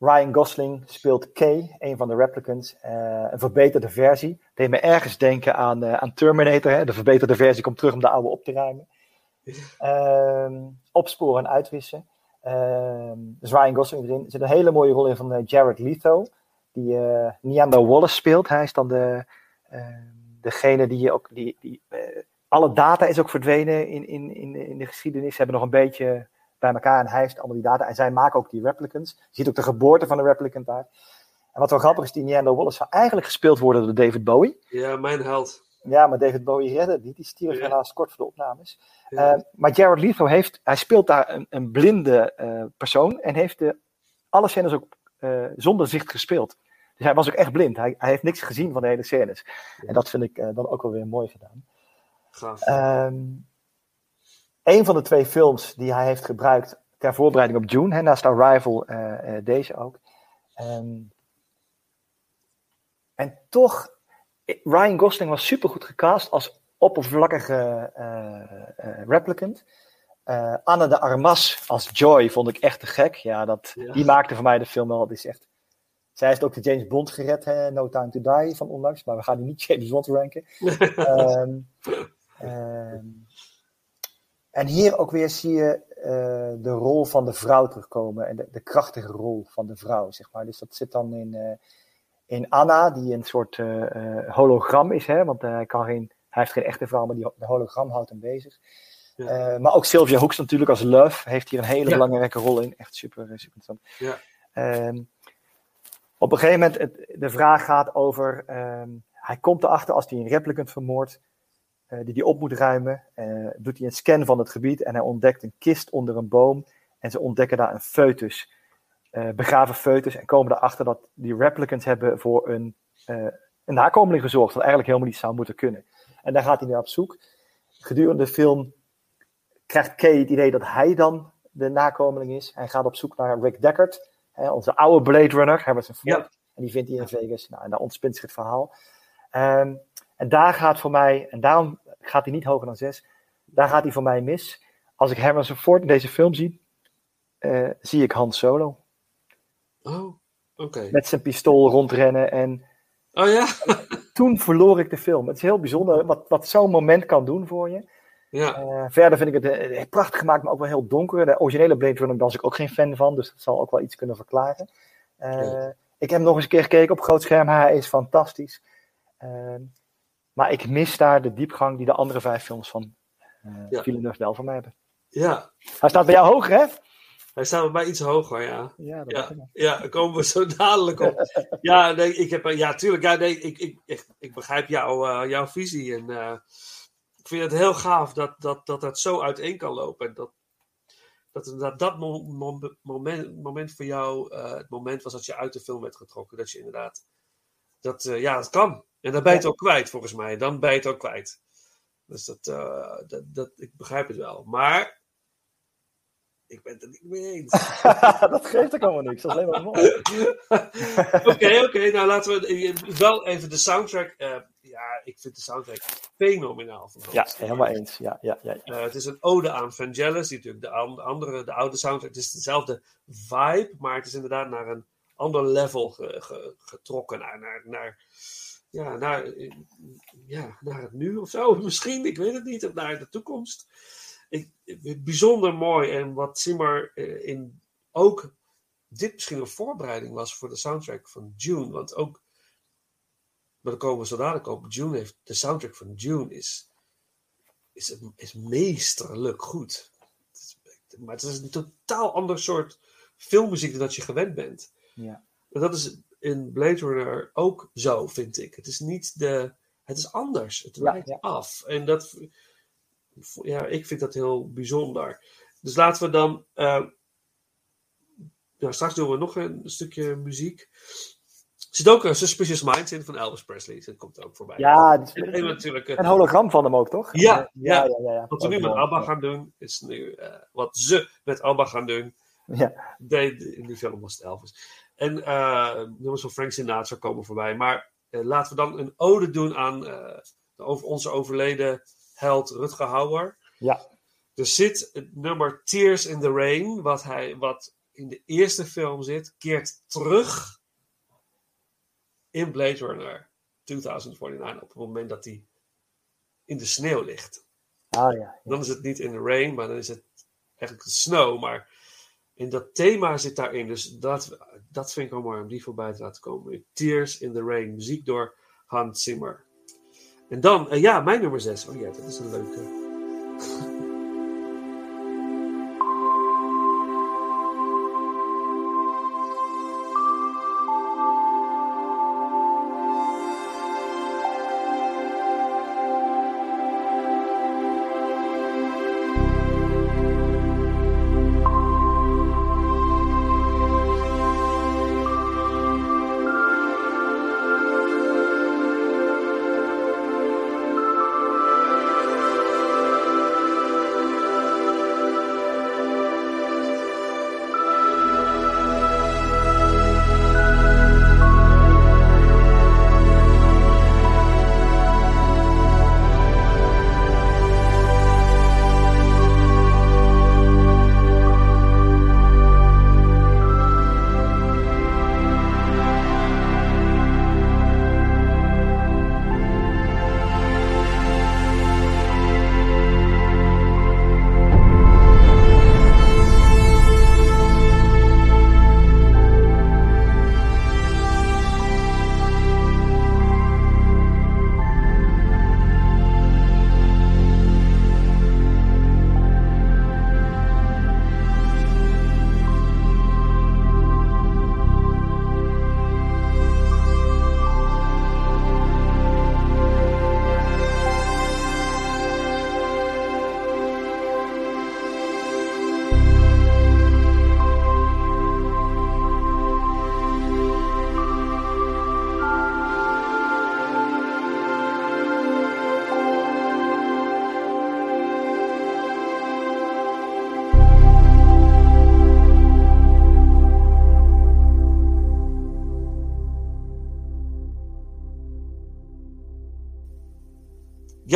Ryan Gosling speelt K, een van de replicants. eh, een verbeterde versie. Het deed me ergens denken aan, eh, aan Terminator. Hè? De verbeterde versie komt terug om de oude op te ruimen. Ehm, opsporen en uitwissen. Ehm, dus Ryan Gosling erin. Er zit een hele mooie rol in van eh, Jared Leto. Die Neander Wallace speelt. Hij is dan de, ehm, degene die ook... Die, die, alle data is ook verdwenen in, in, in, in de geschiedenis. Ze hebben nog een beetje bij elkaar en hij heeft allemaal die data. En zij maken ook die replicants. Je ziet ook de geboorte van de replicant daar. En wat wel grappig is, die Neander Wallace zou eigenlijk gespeeld worden door David Bowie. Ja, mijn held. Ja, maar David Bowie redde niet. Die stierf helaas kort voor de opnames. Ja. Eh, maar Jared Leto heeft, hij speelt daar een, een blinde eh, persoon en heeft de, alle scènes ook eh, zonder zicht gespeeld. Dus hij was ook echt blind. Hij, hij heeft niks gezien van de hele scènes. En dat vind ik dan ook wel weer mooi gedaan. Gaaf. Ehm een van de twee films die hij heeft gebruikt ter voorbereiding op June, hè, naast Arrival eh, eh, deze ook. Ehm, en toch, eh, Ryan Gosling was supergoed gecast als oppervlakkige replicant. Eh, Anne de Armas als Joy vond ik echt te gek. Ja, dat, Die maakte voor mij de film wel. Is echt, zij heeft ook de James Bond gered, hè, No Time to Die van onlangs. Maar we gaan die niet James Bond ranken. Ehm, en hier ook weer zie je eh, de rol van de vrouw terugkomen. En de, de krachtige rol van de vrouw, zeg maar. Dus dat zit dan in, eh, in Anna, die een soort eh, hologram is. Hè? Want eh, hij, kan geen, hij heeft geen echte vrouw, maar die, de hologram houdt hem bezig. Eh, maar ook Sylvia Hoeks natuurlijk als Love heeft hier een hele Ja. belangrijke rol in. Echt super, super interessant. Ja. Ehm, op een gegeven moment, het, de vraag gaat over, ehm, hij komt erachter als hij een replicant vermoordt, die hij op moet ruimen. eh, doet hij een scan van het gebied en hij ontdekt een kist onder een boom. En ze ontdekken daar een foetus, eh, begraven foetus. En komen erachter dat die replicants hebben voor een, eh, een nakomeling gezorgd, wat eigenlijk helemaal niet zou moeten kunnen. En daar gaat hij naar op zoek. Gedurende de film krijgt Kay het idee dat hij dan de nakomeling is. Hij gaat op zoek naar Rick Deckard, hè, onze oude Blade Runner, Harrison Ford. En die vindt hij in Vegas. Nou, en daar ontspint zich het verhaal. Ehm, en daar gaat voor mij, en daarom gaat hij niet hoger dan zes, daar gaat hij voor mij mis. Als ik Harrison Ford in deze film zie, eh, zie ik Han Solo. Oh, oké. Met zijn pistool rondrennen. En Oh ja? toen verloor ik de film. Het is heel bijzonder wat, wat zo'n moment kan doen voor je. Ja. Eh, verder vind ik het eh, prachtig gemaakt, maar ook wel heel donker. De originele Blade Runner was ik ook geen fan van, dus dat zal ook wel iets kunnen verklaren. Ik heb nog eens een keer gekeken op groot scherm. Hij is fantastisch. Maar ik mis daar de diepgang die de andere vijf films van eh Ja. Villeneuve wel van mij hebben. Ja. Hij staat bij jou hoger, hè? Hij staat bij mij iets hoger, ja. Ja, dat ja, daar komen we zo dadelijk op. ja, nee, ik heb, ja, tuurlijk, ja, nee, ik, ik, ik begrijp jou, eh, jouw visie. En eh, ik vind het heel gaaf dat dat, dat, dat zo uiteen kan lopen. En dat dat inderdaad dat mo- moment, moment voor jou het moment was dat je uit de film werd getrokken. Dat je inderdaad, dat, ja, dat kan. En dan ben je het ook kwijt, volgens mij. Dan ben je het ook kwijt. Dus dat, eh, dat, dat, ik begrijp het wel. Maar ik ben het er niet mee eens. dat geeft ook allemaal niks. Dat is alleen maar mooi. Oké, oké. Nou, laten we eh, wel even de soundtrack. eh, ja, ik vind de soundtrack fenomenaal. van Ja, helemaal eens. Ja, ja, ja. ja. Het is een ode aan Vangelis, die natuurlijk de an- andere, de oude soundtrack. Het is dezelfde vibe, maar het is inderdaad naar een ander level ge- ge- getrokken. Naar, naar, naar ja, naar, eh, ja, naar het nu of zo. Misschien, ik weet het niet. Of naar de toekomst. Ik, bijzonder mooi. En wat Simmer eh, in ook dit misschien een voorbereiding was voor de soundtrack van June. Want ook, maar daar komen we zo dadelijk op. June heeft, de soundtrack van June is, is, is meesterlijk goed. Maar het is een totaal ander soort filmmuziek dan dat je gewend bent. Ja. En dat is in Blade Runner ook zo, vind ik. Het is niet de. Het is anders. Het wijkt ja. af. En dat. Ja, ik vind dat heel bijzonder. Dus laten we dan. nou, straks doen we nog een stukje muziek. Er zit ook een Suspicious Minds in van Elvis Presley. Dat komt ook voorbij. Ja, en, en natuurlijk. Een hologram van hem ook, toch? ja, ja, ja. ja. Wat we nu Ook met ABBA gaan doen, is nu eh, wat ze met ABBA gaan doen. Ja. In die film was het Elvis. En eh nummers van Frank Sinatra komen voorbij. Maar eh, laten we dan een ode doen aan eh, de over, onze overleden held Rutger Hauer. Ja. Er zit het nummer Tears in the Rain, wat, hij, wat in de eerste film zit, keert terug in Blade Runner 2049 op het moment dat hij in de sneeuw ligt. Ah ja. Dan is het niet in the rain, maar dan is het eigenlijk de snow. Maar in dat thema zit daarin. Dus dat, dat vind ik wel mooi om die voorbij te laten komen. Tears in the Rain, muziek door Hans Zimmer. En dan, eh, ja, mijn nummer 6. Oh ja, dat is een leuke.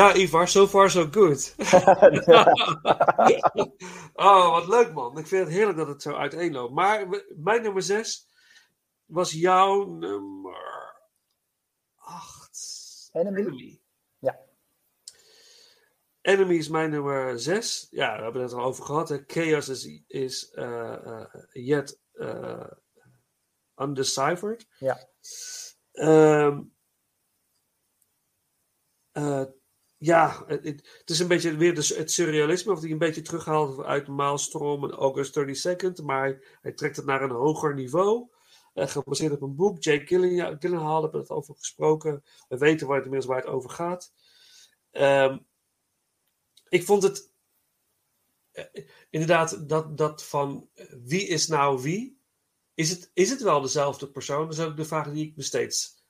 Ja, Ivar, so far so good. oh, wat leuk man. Ik vind het heerlijk dat het zo uiteenloopt. Maar mijn nummer 6 was jouw nummer 8. Enemy. Ja. Enemy is mijn nummer 6. Ja, we hebben het er al over gehad. Hè. Chaos is, is eh, eh, yet eh, undeciphered. Ja. Eh, ja, het, is een beetje weer de, het surrealisme, of die een beetje terughaalt uit Maelstrom en August 32nd, maar hij, trekt het naar een hoger niveau. eh, gebaseerd op een boek. Jake Gyllenhaal, Gyllenhaal hebben we het over gesproken. We weten waar het inmiddels waar het over gaat. Ehm, ik vond het eh, inderdaad dat, dat van eh, wie is nou wie? Is het, is het wel dezelfde persoon? Dat is ook de vraag die ik me steeds,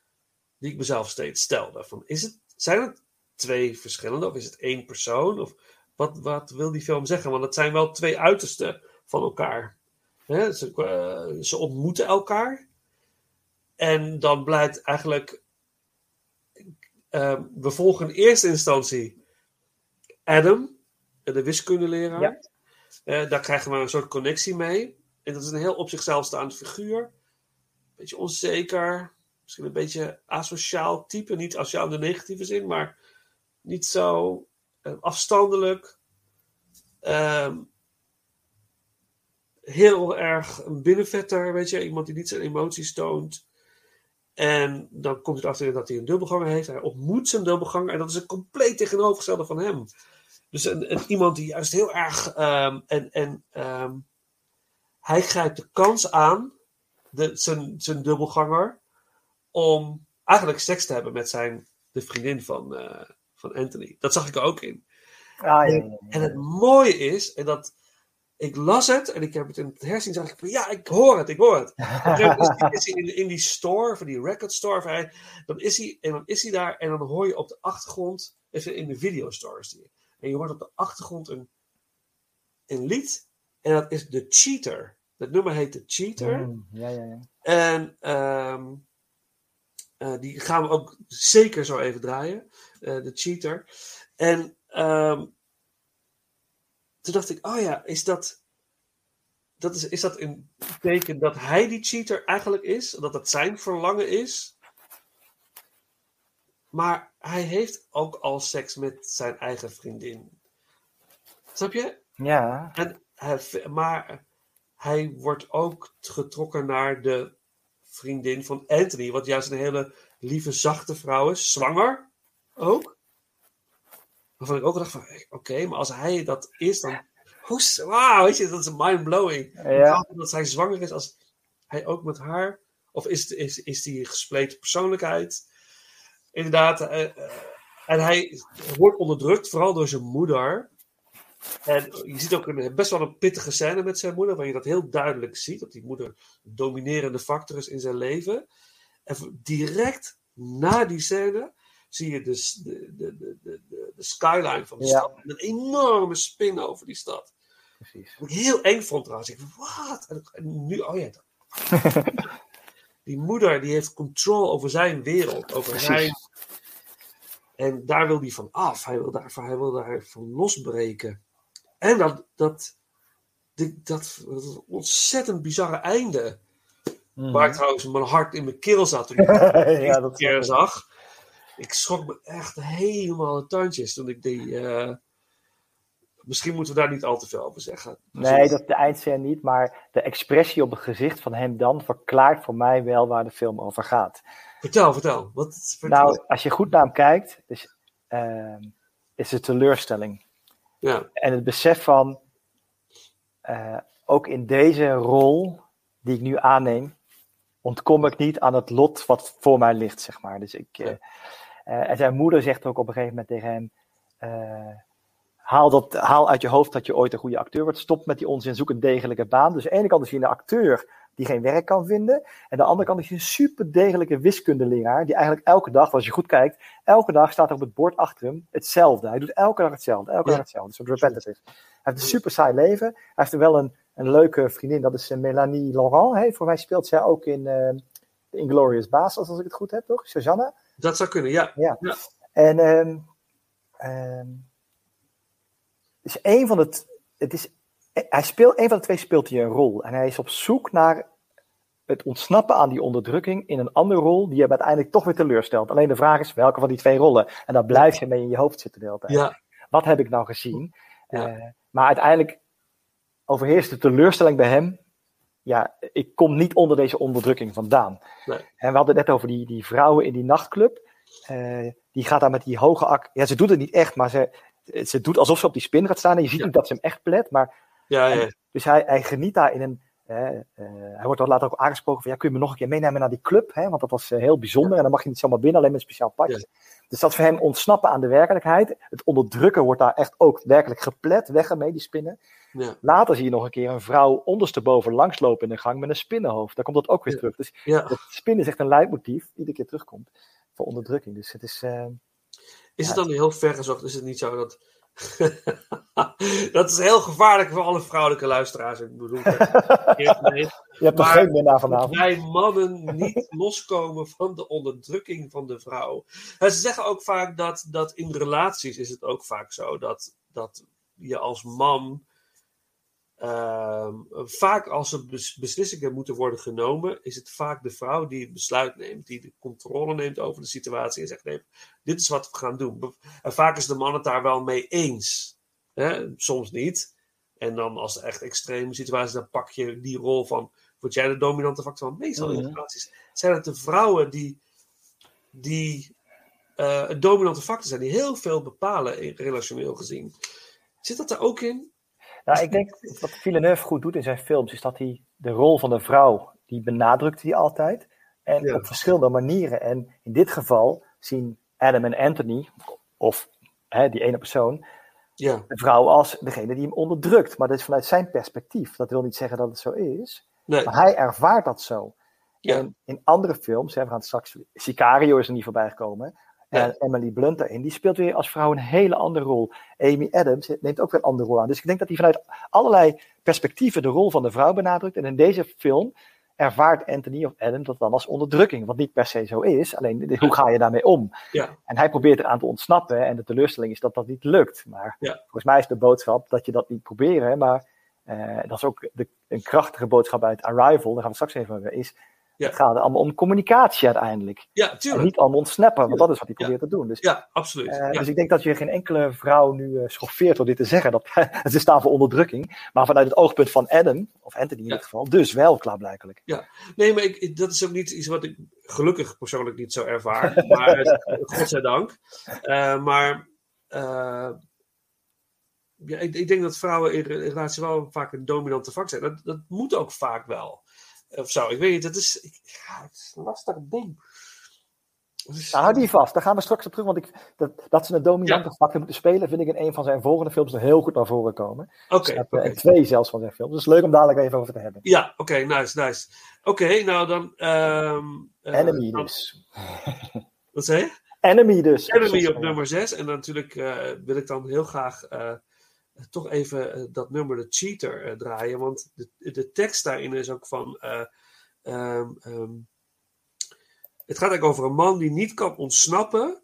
die ik mezelf steeds stelde. Van, is het, zijn het twee verschillende of is het één persoon? Of wat, wat wil die film zeggen? Want het zijn wel twee uitersten van elkaar. Ze, eh, ze ontmoeten elkaar. En dan blijkt eigenlijk. eh, we volgen in eerste instantie Adam, de wiskundeleraar. Ja. Eh, daar krijgen we een soort connectie mee. En dat is een heel op zichzelf staand figuur. Beetje onzeker. misschien een beetje asociaal type. Niet asociaal in de negatieve zin, maar niet zo eh, afstandelijk. Ehm, heel erg een binnenvetter, weet je. Iemand die niet zijn emoties toont. En dan komt het achter dat hij een dubbelganger heeft. Hij ontmoet zijn dubbelganger en dat is een compleet tegenovergestelde van hem. Dus een, een- iemand die juist heel erg. ehm, en en ehm, hij grijpt de kans aan, de, zijn, zijn dubbelganger, om eigenlijk seks te hebben met zijn, de vriendin van, eh, van Anthony. Dat zag ik er ook in. Ah, ja, ja, En, en het mooie is, en dat ik las het en ik heb het in het hersenen, zag ik van ja, ik hoor het, ik hoor het. Moment is hij- in, in die store, van die record store, van hij- dan is hij, en dan is hij daar en dan hoor je op de achtergrond, even in de videostore is die. En je hoort op de achtergrond een, een lied en dat is The Cheater. Dat nummer heet The Cheater. Mm, ja, ja, ja. En ehm, eh, die gaan we ook zeker zo even draaien. Eh, de cheater. En ehm, toen dacht ik, oh ja, is dat, dat is, is dat een teken dat hij die cheater eigenlijk is? Dat het zijn verlangen is? Maar hij heeft ook al seks met zijn eigen vriendin. Snap je? Ja. En hij, maar hij wordt ook getrokken naar de vriendin van Anthony, wat juist een hele lieve, zachte vrouw is, zwanger ook. Waarvan ik ook dacht van, oké, maar als hij dat is, dan... Hoe, wauw, weet je, dat is mind-blowing. Ja. Dat hij zwanger is als hij ook met haar... Of is, is, is die gespleten persoonlijkheid? Inderdaad. eh, eh, en hij wordt onderdrukt, vooral door zijn moeder. En je ziet ook een, best wel een pittige scène met zijn moeder, waar je dat heel duidelijk ziet, dat die moeder een dominerende factor is in zijn leven. En direct na die scène zie je dus de, de, de, de, de, de skyline van de Ja. stad. En een enorme spin over die stad. Precies. Wat ik heel eng vond trouwens. Ik wat? En, en nu, oh ja. die moeder die heeft controle over zijn wereld, over Precies. zijn... En daar wil hij van af. Hij wil daar, hij wil daar van losbreken. En dat, dat, dat, dat ontzettend bizarre einde. Mhm. Waar ik trouwens mijn hart in mijn keel zat toen ik Ja, het dat keer zag. Ik schrok me echt helemaal de tuintjes toen ik die... eh, misschien moeten we daar niet al te veel over zeggen. Nee, dat de eindscène niet, maar de expressie op het gezicht van hem dan verklaart voor mij wel waar de film over gaat. Vertel, vertel. Wat, vertel. Nou, als je goed naar hem kijkt, dus, is het teleurstelling. Ja. En het besef van, eh, ook in deze rol die ik nu aanneem, ontkom ik niet aan het lot wat voor mij ligt, zeg maar. Dus ik, eh, eh, en zijn moeder zegt ook op een gegeven moment tegen hem, eh, haal, dat, haal uit je hoofd dat je ooit een goede acteur wordt, stop met die onzin, zoek een degelijke baan. Dus aan de ene kant is hij een acteur die geen werk kan vinden, en aan de andere kant is hij een super degelijke wiskundeleraar, die eigenlijk elke dag, als je goed kijkt, elke dag staat er op het bord achter hem hetzelfde. Hij doet elke dag hetzelfde, elke Ja. dag hetzelfde. Soort repetitive. Hij heeft een super saai leven. Hij heeft er wel een, een leuke vriendin, dat is eh, Melanie Laurent. Hè? Voor mij speelt zij ook in uh, The Inglorious Bastards, als ik het goed heb, toch? Susanna? Dat zou kunnen, ja. Ja. En ehm ehm, is een van het, het is, hij speelt, een van de twee speelt hij een rol. En hij is op zoek naar het ontsnappen aan die onderdrukking in een andere rol die hem uiteindelijk toch weer teleurstelt. Alleen de vraag is welke van die twee rollen. En daar blijf je mee in je hoofd zitten de hele tijd. Ja. Wat heb ik nou gezien? Uh, maar uiteindelijk overheerst de teleurstelling bij hem. Ja, ik kom niet onder deze onderdrukking vandaan. Nee. En we hadden het net over die, die vrouwen in die nachtclub. Uh, die gaat daar met die hoge ak. Ja, ze doet het niet echt, maar ze, ze doet alsof ze op die spin gaat staan. En je ziet Ja. niet dat ze hem echt plet. Maar, Ja, ja. en- dus hij, hij geniet daar in een. Eh, eh, hij wordt later ook aangesproken van ja, kun je me nog een keer meenemen naar die club? Hè? Want dat was eh, heel bijzonder. En dan mag je niet zomaar binnen, alleen met een speciaal padje. Dus dat voor hem ontsnappen aan de werkelijkheid. Het onderdrukken wordt daar echt ook werkelijk geplet. Weg ermee, die spinnen. Ja. Later zie je nog een keer een vrouw ondersteboven langslopen in de gang met een spinnenhoofd. Daar komt dat ook weer terug. Dus het spinnen is echt een leidmotief, iedere keer terugkomt. Voor onderdrukking. Dus het is. eh, Is het dan heel ver gezocht? Is het niet zo dat. dat is heel gevaarlijk voor alle vrouwelijke luisteraars. Ik bedoel, je hebt er geen winnaar vanavond. Wij mannen niet loskomen van de onderdrukking van de vrouw. En ze zeggen ook vaak dat, dat in relaties is het ook vaak zo dat, dat je als man ehm, vaak als er bes- beslissingen moeten worden genomen, is het vaak de vrouw die het besluit neemt, die de controle neemt over de situatie en zegt: nee, dit is wat we gaan doen. En vaak is de man het daar wel mee eens. Hè? Soms niet. En dan als het echt extreme situatie is, dan pak je die rol van, word jij de dominante factor. Want meestal in Mhm. relaties zijn het de vrouwen die, die eh, een dominante factor zijn, die heel veel bepalen in- relationeel gezien. Zit dat er ook in? Nou, ik denk wat Villeneuve goed doet in zijn films, is dat hij de rol van de vrouw, die benadrukt hij altijd. En op verschillende manieren. En in dit geval zien Adam en Anthony, of hè, die ene persoon, Ja. de vrouw als degene die hem onderdrukt. Maar dat is vanuit zijn perspectief. Dat wil niet zeggen dat het zo is. Nee. Maar hij ervaart dat zo. Ja. En in andere films, hè, we gaan straks, Sicario is er niet voorbij gekomen. En Emily Blunt daarin, die speelt weer als vrouw een hele andere rol. Amy Adams neemt ook weer een andere rol aan. Dus ik denk dat hij vanuit allerlei perspectieven de rol van de vrouw benadrukt. En in deze film ervaart Anthony of Adam dat dan als onderdrukking. Wat niet per se zo is, alleen hoe ga je daarmee om? Ja. En hij probeert eraan te ontsnappen. En de teleurstelling is dat dat niet lukt. Maar Ja. volgens mij is de boodschap dat je dat niet proberen. Maar eh, dat is ook de, een krachtige boodschap uit Arrival. Daar gaan we straks even over. Is, Ja. Het gaat allemaal om communicatie uiteindelijk. Ja, En tuurlijk. niet allemaal ontsnappen, want dat is wat hij probeert te doen. Dus, Ja, absoluut. eh, ja. dus ik denk dat je geen enkele vrouw nu eh, schoffeert door dit te zeggen. Dat, ze staan voor onderdrukking. Maar vanuit het oogpunt van Adam, of Anthony in dit geval, dus wel klaarblijkelijk. Ja, nee, maar ik, dat is ook niet iets wat ik gelukkig persoonlijk niet zo ervaar. Maar eh, godzijdank. Maar ja, ik, ik denk dat vrouwen in relatie wel vaak een dominante vak zijn. Dat, dat moet ook vaak wel. Of zo, ik weet niet, dat is, ja, het is een lastig ding. Dus- Nou, hou die vast, daar gaan we straks op terug. Want ik, dat, dat ze een dominante factor moeten spelen, vind ik in een van zijn volgende films nog heel goed naar voren komen. Oké, Staat, eh, twee zelfs van zijn films. Dus leuk om dadelijk even over te hebben. Ja, oké, nice, nice. Oké, nou dan... eh, Enemy dan- dus. Wat zei je? Enemy dus. Enemy op nummer 6. En natuurlijk eh, wil ik dan heel graag toch even eh, dat nummer de Cheater eh, draaien. Want de, de tekst daarin is ook van. eh, ehm, ehm, het gaat eigenlijk over een man die niet kan ontsnappen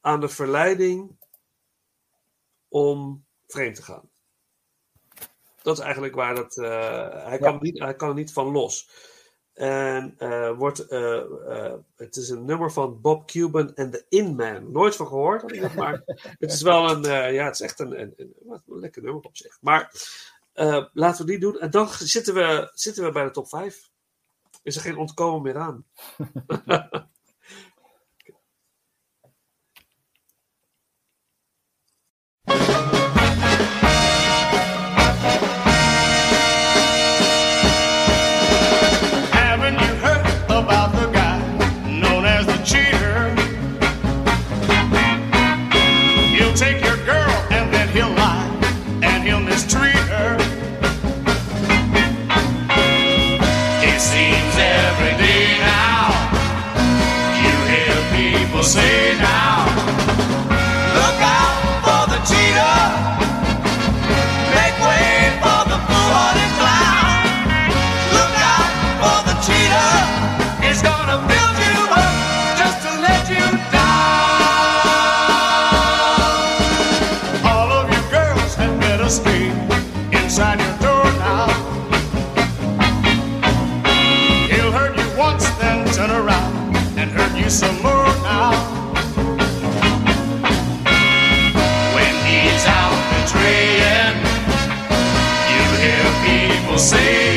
aan de verleiding om vreemd te gaan. Dat is eigenlijk waar dat. eh, hij, kan niet, hij kan er niet van los. En eh, wordt, eh, eh, het is een nummer van Bob Cuban en The In-Man. Nooit van gehoord, maar het is wel een, ja, het is echt een, een, een, wat een lekker nummer op zich. Maar laten we die doen. En dan zitten we, zitten we bij de top 5. Is er geen ontkomen meer aan. people say now, look out for the cheater. Make way for the clown. Look out for the cheater. He's gonna build you up just to let you down. All of girls had better stay inside your door now. He'll hurt you once, then turn around and hurt you some see.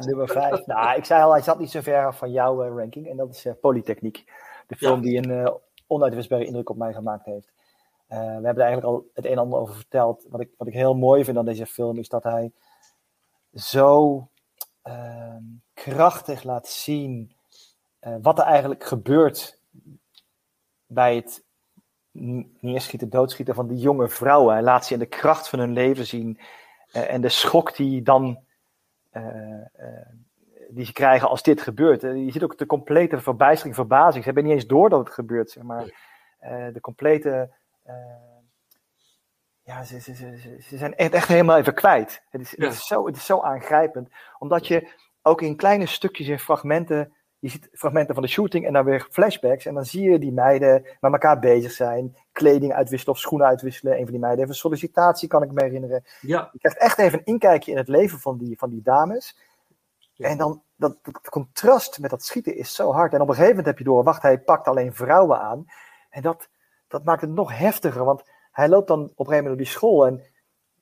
Ja, nummer 5. nou, ik zei al, hij zat niet zo ver af van jouw eh, ranking. En dat is eh, Polytechniek. De film Ja. die een eh, onuitwisbare indruk op mij gemaakt heeft. We hebben er eigenlijk al het een en ander over verteld. Wat ik, wat ik heel mooi vind aan deze film is dat hij zo ehm, krachtig laat zien wat er eigenlijk gebeurt bij het neerschieten, doodschieten van die jonge vrouwen. Hij laat ze in de kracht van hun leven zien. en de schok die dan die ze krijgen als dit gebeurt. Eh, je ziet ook de complete verbijstering, verbazing. Ze hebben niet eens door dat het gebeurt, zeg maar. Eh, de complete... eh, ja, ze, ze, ze, ze- zijn echt, echt helemaal even kwijt. Het is, Ja. het, is zo, het is zo aangrijpend. Omdat je ook in kleine stukjes, in fragmenten... Je ziet fragmenten van de shooting en dan weer flashbacks. En dan zie je die meiden met elkaar bezig zijn. Kleding uitwisselen of schoenen uitwisselen. Een van die meiden heeft een sollicitatie, kan ik me herinneren. Ja. Je krijgt echt even een inkijkje in het leven van die, van die dames. En dan, dat, dat contrast met dat schieten is zo hard. En op een gegeven moment heb je door, wacht, hij pakt alleen vrouwen aan. En dat, dat maakt het nog heftiger, want hij loopt dan op een gegeven moment door die school. En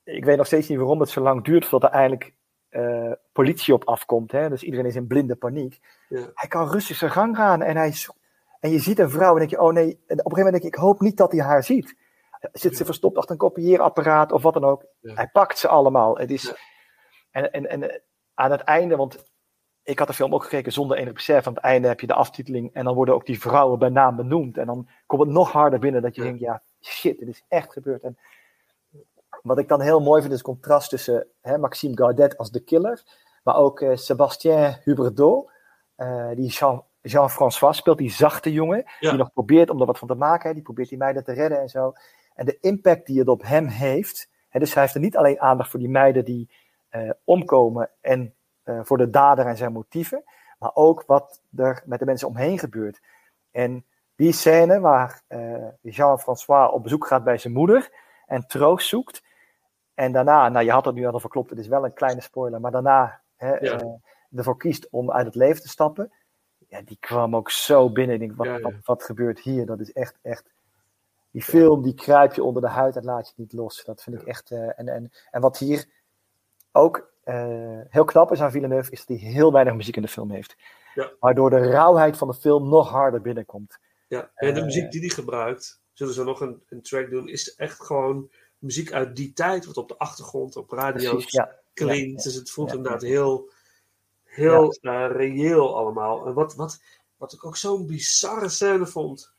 ik weet nog steeds niet waarom het zo lang duurt voordat er eindelijk eh, politie op afkomt. Hè? Dus iedereen is in blinde paniek. Ja. Hij kan rustig zijn gang gaan en, hij, en je ziet een vrouw en denk je, oh nee, en op een gegeven moment denk ik, ik hoop niet dat hij haar ziet. Zit ze verstopt achter een kopieerapparaat of wat dan ook. Hij pakt ze allemaal. Het is, en, en, en eh, aan het einde, want ik had de film ook gekeken zonder enig besef. Aan het einde heb je de aftiteling en dan worden ook die vrouwen bij naam benoemd. En dan komt het nog harder binnen dat je denkt, ja, shit, dit is echt gebeurd. En wat ik dan heel mooi vind is het contrast tussen hè, Maxime Gaudet als de killer, maar ook eh, Sébastien Huberdeau, eh, die Jean, Jean-François speelt, die zachte jongen, Ja. die nog probeert om er wat van te maken, hè, die probeert die meiden te redden en zo. En de impact die het op hem heeft, hè, dus hij heeft er niet alleen aandacht voor die meiden die eh, omkomen en eh, voor de dader en zijn motieven, maar ook wat er met de mensen omheen gebeurt. En die scène waar Jean-François op bezoek gaat bij zijn moeder en troost zoekt. En daarna, nou je had het nu al verklopt, het is wel een kleine spoiler, maar daarna hè, Ja. Ervoor kiest om uit het leven te stappen. Ja, die kwam ook zo binnen. Ik denk, wat, Ja, ja. Wat, wat gebeurt hier? Dat is echt, echt. Die film, die kruip je onder de huid en laat je niet los. Dat vind ik echt. eh, en, en, en wat hier ook eh, heel knap is aan Villeneuve, is dat hij heel weinig muziek in de film heeft. Ja. Waardoor de rauwheid van de film nog harder binnenkomt. Ja, en de Eh, muziek die hij gebruikt, zullen ze nog een, een track doen, is echt gewoon muziek uit die tijd, wat op de achtergrond, op radio's Precies, klinkt. Dus het voelt inderdaad ja. Heel, eh, reëel allemaal. En wat, wat, wat ik ook zo'n bizarre scène vond,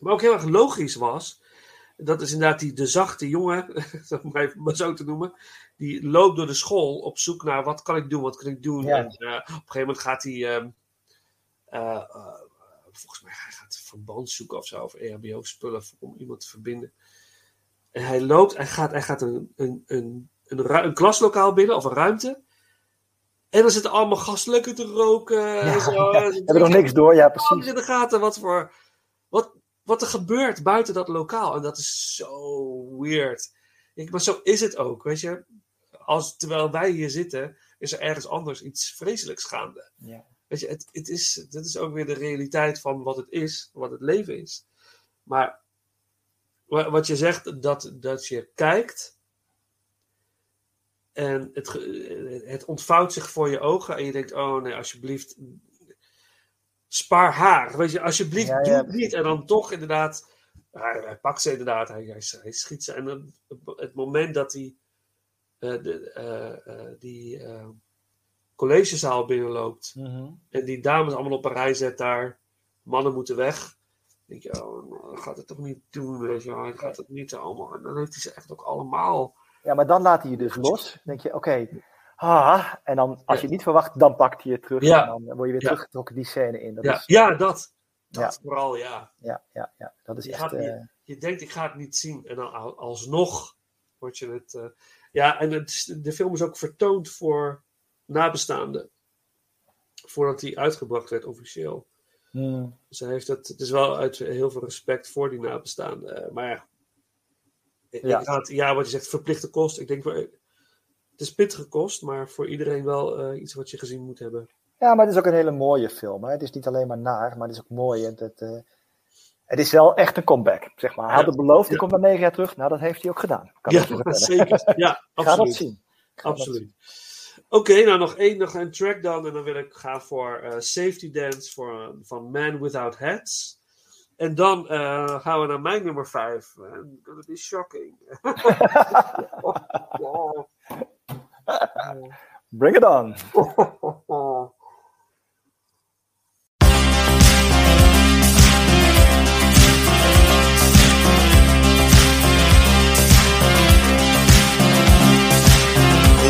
maar ook heel erg logisch was, dat is inderdaad die, de zachte jongen, om even maar zo te noemen, die loopt door de school op zoek naar wat kan ik doen, wat kan ik doen. Ja. En eh, op een gegeven moment gaat hij, ehm, eh, volgens mij hij gaat verband zoeken of zo, of EHBO-spullen om iemand te verbinden. En hij loopt, hij gaat, hij gaat een, een, een, een klaslokaal binnen, of een ruimte. En dan zitten allemaal gasten lekker te roken. en zo. ja, hebben nog niks door, ja, precies. Alles in de gaten wat voor. Wat, wat er gebeurt buiten dat lokaal. En dat is zo weird. Ik, maar zo is het ook, weet je. Als, terwijl wij hier zitten, is er ergens anders iets vreselijks gaande. Ja. Weet je, het, het is, dit is ook weer de realiteit van wat het is, wat het leven is. Maar wa- wat je zegt, dat, dat je kijkt en het, het ontvouwt zich voor je ogen en je denkt, oh nee, alsjeblieft, spaar haar. Weet je, alsjeblieft, Ja, doe het niet. En dan toch inderdaad, hij, hij pakt ze inderdaad, hij, hij, hij schiet ze. En dan, het moment dat hij eh, de, eh, eh, die collegezaal binnenloopt Mhm. en die dames allemaal op een rij zet daar, mannen moeten weg. Dan denk je, oh, hij gaat het toch niet doen, weet je. Hij gaat het niet allemaal. En dan heeft hij ze echt ook allemaal. Ja, maar dan laat hij je dus los. Dan denk je, oké, ah, en dan als je het niet verwacht, dan pakt hij je terug. Ja. En dan word je weer teruggetrokken die scène in. Dat Ja, is, ja, dat. Dat vooral, ja. ja, ja, ja, dat is Je, echt. gaat, eh, je, denkt, ik ga het niet zien. En dan al- alsnog word je het... eh, ja, en het, de film is ook vertoond voor nabestaanden. Voordat hij uitgebracht werd officieel. hmm. Hij heeft het, het is wel uit heel veel respect voor die nabestaanden. Eh, Maar ja, Ja. wat je zegt, verplichte kost. Ik denk, wel, het is pittige kost, maar voor iedereen wel eh, iets wat je gezien moet hebben. Ja, maar het is ook een hele mooie film. Hè? Het is niet alleen maar naar, maar het is ook mooi. Het, het, eh, het is wel echt een comeback, zeg maar. Hij had het beloofd, hij komt na negen jaar terug. Nou, dat heeft hij ook gedaan. Kan Ja, zeker. Ja, Ga absoluut. dat zien. Ga dat Absoluut. zien. Oké, nou nog één, nog een track dan. En dan wil ik gaan voor eh, Safety Dance voor, van Man Without Hats. En dan eh, gaan we naar mijn nummer 5. And gonna be shocking. Bring it on.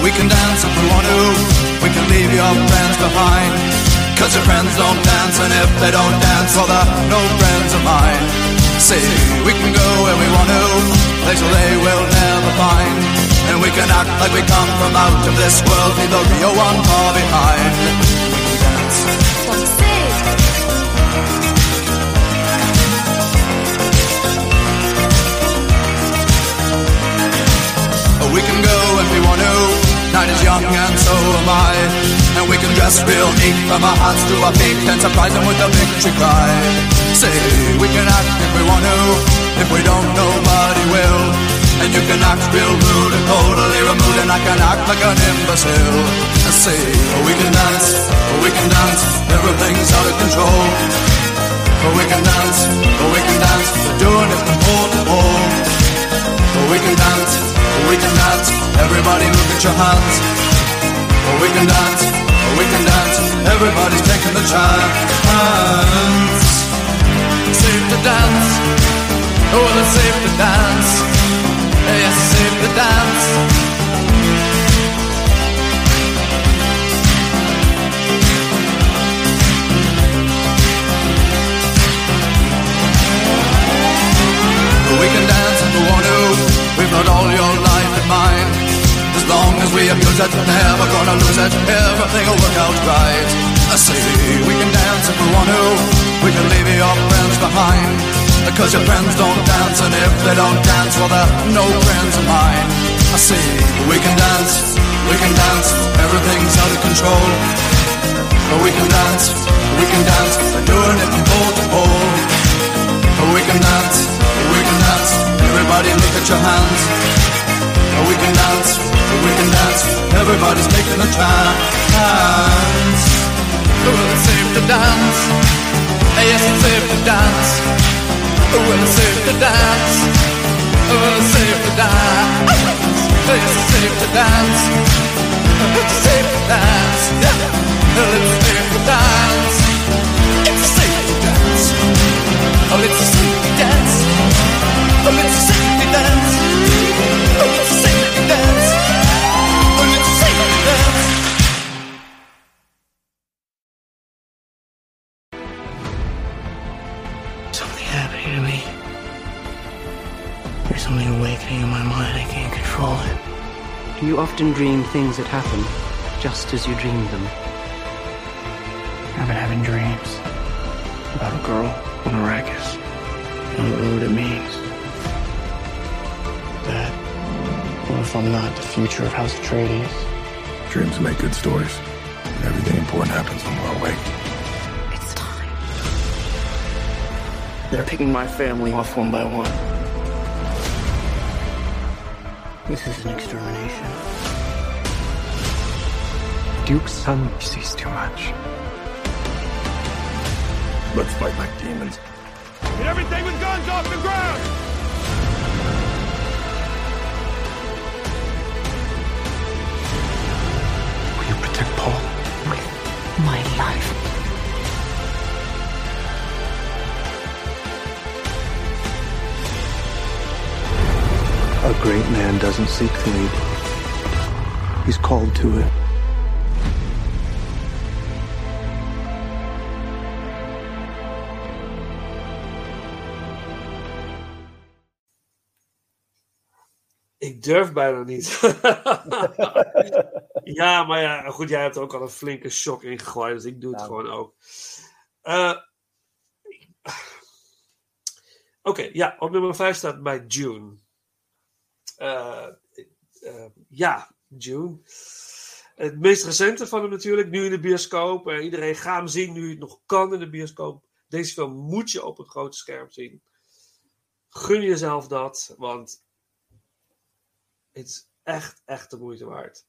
We can dance if we want to. We can leave your friends behind. Cause your friends don't dance, and if they don't dance, well, they're no friends of mine. See, we can go where we want to, places they will never find. And we can act like we come from out of this world, leave the real one far behind. We can dance. We can go if we want to. Night is young and so am I. And we can dress real neat from our hearts to our feet and surprise them with a victory cry. Say, we can act if we want to. If we don't, nobody will. And you can act real rude and totally removed, and I can act like an imbecile. Say, we can dance, we can dance, everything's out of control. We can dance, we can dance, we're doing it from pole to pole. We can dance, we can dance, everybody look at your hands. We can dance, we can dance, everybody's taking the chance. Safe to dance, oh, it's safe to dance. Yes, it's safe to dance. We can dance we want to. We've got all your life in mind. As long as we abuse it, never gonna lose it. Everything will work out right. I say we can dance if we want to. We can leave your friends behind. Because your friends don't dance, and if they don't dance, well, they're no friends of mine. I say we can dance, we can dance. Everything's out of control. But we can dance, we can dance. We're doing it from pole to pole. But we can dance. Everybody look at your hands. Oh, we can dance, oh, we can dance. Everybody's taking a chance. Oh, well, it's safe to dance. Yes, it's safe to dance. Well, it's safe to dance. Well, it's safe to dance. Yes, it's safe to dance. It's safe to dance. Well, often dream things that happen just as you dreamed them? I've been having dreams about a girl on Arrakis. I don't know what it means. That, what if I'm not the future of House Atreides? Dreams make good stories. And everything important happens when we're awake. It's time. They're picking my family off one by one. This is an extermination. Duke's son sees too much. Let's fight like demons. Get everything with guns off the ground! My life. A great man doesn't seek fame. He's called to it. Ik durf bijna niet. ja, maar ja, goed, jij hebt ook al een flinke shock in gegooid, dus ik doe het gewoon ook. Eh, Oké, ja, op nummer 5 staat bij June. Eh, eh, ja, June. Het meest recente van hem natuurlijk, nu in de bioscoop. Iedereen gaat hem zien nu het nog kan in de bioscoop. Deze film moet je op het grote scherm zien. Gun jezelf dat, want het is echt, echt de moeite waard.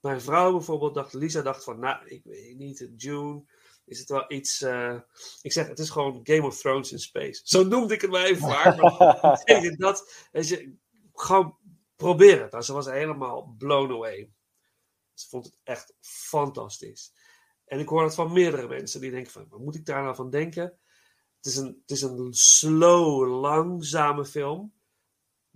Mijn vrouw bijvoorbeeld dacht, Lisa dacht van, nou, ik weet niet, June, is het wel iets... eh, ik zeg, het is gewoon Game of Thrones in space. Zo noemde ik het maar even waar. maar dat, je, gewoon probeer het. Nou, ze was helemaal blown away. Ze vond het echt fantastisch. En ik hoor dat van meerdere mensen die denken van, wat moet ik daar nou van denken? Het is een, het is een slow, langzame film.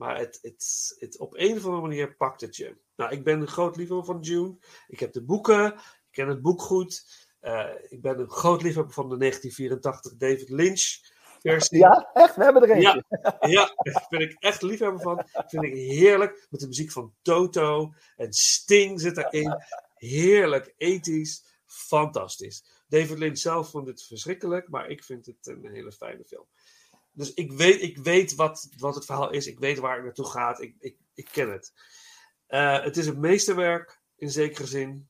Maar het, het, het, op een of andere manier pakt het je. Nou, ik ben een groot liefhebber van June. Ik heb de boeken. Ik ken het boek goed. Eh, ik ben een groot liefhebber van de 1984 David Lynch versie. Ja, echt? We hebben er eentje. Ja, ja, daar ben ik echt liefhebber van. Vind ik heerlijk. Met de muziek van Toto. En Sting zit erin. Heerlijk, ethisch. Fantastisch. David Lynch zelf vond het verschrikkelijk. Maar ik vind het een hele fijne film. Dus ik weet, ik weet wat, wat het verhaal is. Ik weet waar het naartoe gaat. Ik, ik, ik ken het. Eh, het is een meesterwerk in zekere zin.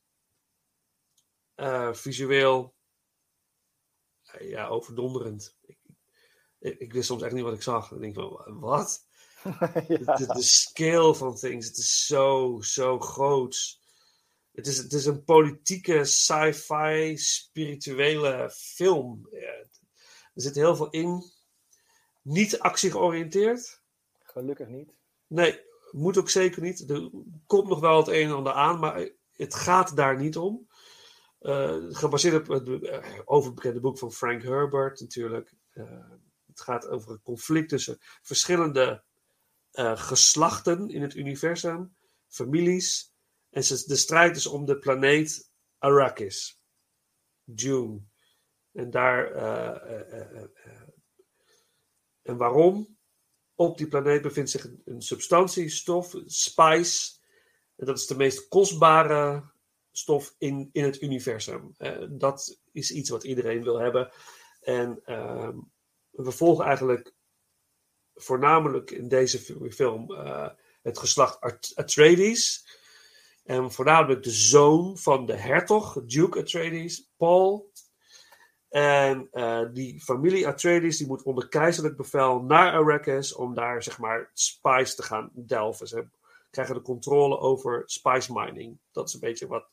Eh, visueel. eh, ja, overdonderend. Ik, ik, ik wist soms echt niet wat ik zag. Ik denk van, wat? de, de scale van things. Het is zo, zo groot. Het is, het is een politieke, sci-fi, spirituele film. Ja, er zit heel veel in. Niet actie georiënteerd. Gelukkig niet. Nee, moet ook zeker niet. Er komt nog wel het een en ander aan, maar het gaat daar niet om. Eh, gebaseerd op het eh, overbekende boek van Frank Herbert natuurlijk. Eh, het gaat over een conflict tussen verschillende geslachten in het universum, families. En de strijd is om de planeet Arrakis. Dune. En daar. eh, eh, eh, eh, eh, en waarom? Op die planeet bevindt zich een, een substantie, stof, spice. En dat is de meest kostbare stof in, in het universum. Eh, dat is iets wat iedereen wil hebben. En ehm, we volgen eigenlijk voornamelijk in deze fi- film eh, het geslacht At- Atreides. En voornamelijk de zoon van de hertog, Duke Atreides, Paul. En eh, die familie Atreides die moet onder keizerlijk bevel naar Arrakis om daar zeg maar spice te gaan delven. Ze krijgen de controle over spice mining. Dat is een beetje wat,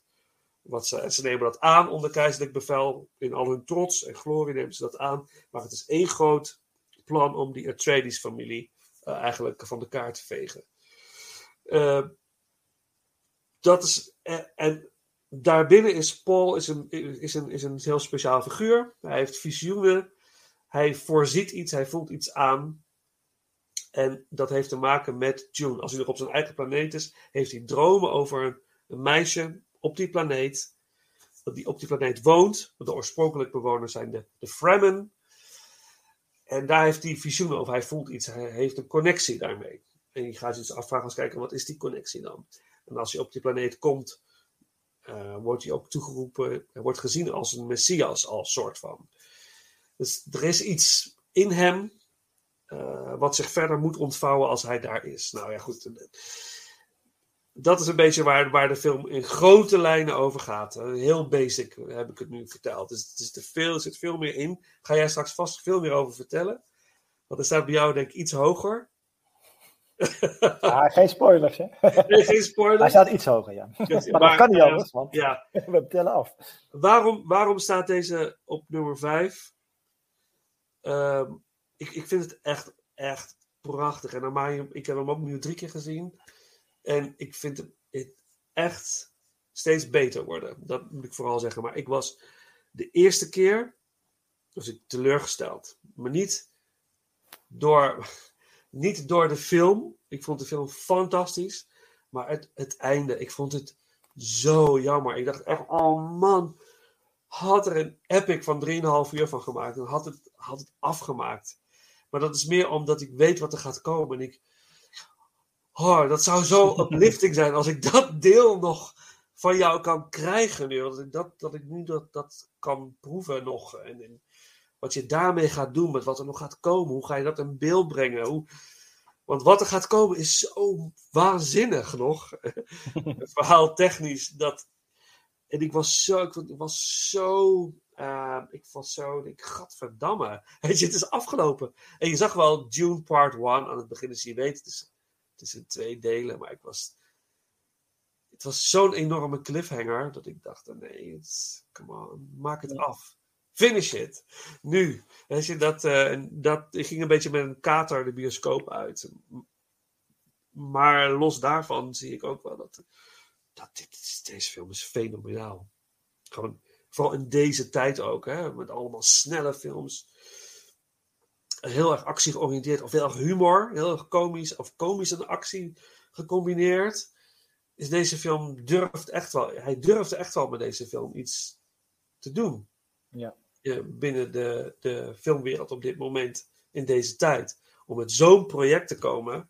wat ze, ze nemen dat aan onder keizerlijk bevel. In al hun trots en glorie nemen ze dat aan. Maar het is één groot plan om die Atreides familie eh, eigenlijk van de kaart te vegen. Eh, dat is, en daarbinnen is Paul is een, is, een, is een heel speciaal figuur. Hij heeft visioenen. Hij voorziet iets, hij voelt iets aan. En dat heeft te maken met June. Als hij nog op zijn eigen planeet is, heeft hij dromen over een, meisje op die planeet. Die op die planeet woont. De oorspronkelijke bewoners zijn de, de Fremen. En daar heeft hij visioenen over. Hij voelt iets. Hij heeft een connectie daarmee. En je gaat je dus afvragen als kijken, wat is die connectie dan? En als hij op die planeet komt, eh, wordt hij ook toegeroepen, hij wordt gezien als een messias, als soort van. Dus er is iets in hem eh, wat zich verder moet ontvouwen als hij daar is. Nou ja, goed. Dat is een beetje waar, waar de film in grote lijnen over gaat. Heel basic heb ik het nu verteld. Dus is te veel, er zit veel meer in. Ga jij straks vast veel meer over vertellen. Want er staat bij jou denk ik iets hoger. Ah, geen spoilers, hè? Nee, geen spoilers. Hij staat iets hoger, ja. Maar, dat kan niet anders, want Ja. we tellen af. Waarom, waarom staat deze op nummer 5? ik, ik vind het echt, echt prachtig. En normaal, ik heb hem ook nu drie keer gezien. En ik vind het echt steeds beter worden. Dat moet ik vooral zeggen. Maar ik was de eerste keer was ik teleurgesteld. Maar niet door, niet door de film. Ik vond de film fantastisch. Maar het, het einde, ik vond het zo jammer. Ik dacht echt, oh man, had er een epic van 3,5 uur van gemaakt. En had het, had het afgemaakt. Maar dat is meer omdat ik weet wat er gaat komen. En ik, oh, dat zou zo uplifting zijn als ik dat deel nog van jou kan krijgen nu. Dat ik, dat, dat ik nu dat, dat kan proeven nog. En, en wat je daarmee gaat doen, met wat er nog gaat komen. Hoe ga je dat in beeld brengen? Hoe, want wat er gaat komen is zo waanzinnig nog. Verhaal technisch. Dat, en ik was zo, ik was zo, uh, ik was zo, ik gadverdamme. Weet je, het is afgelopen. En je zag wel June Part 1 aan het begin, dus je weet, het is, het is in twee delen, maar ik was, het was zo'n enorme cliffhanger dat ik dacht: nee, come on, maak het af. Finish it. Nu. Weet je, dat, en dat, ging een beetje met een kater de bioscoop uit. Maar los daarvan zie ik ook wel dat, dat dit, deze film is fenomenaal. Gewoon, vooral in deze tijd ook, hè, met allemaal snelle films. Heel erg actie georiënteerd, of heel erg humor, heel erg komisch, of komisch en actie gecombineerd. Is deze film durft echt wel, hij durfde echt wel met deze film iets te doen. Ja. Binnen de, de filmwereld op dit moment, in deze tijd. Om met zo'n project te komen, het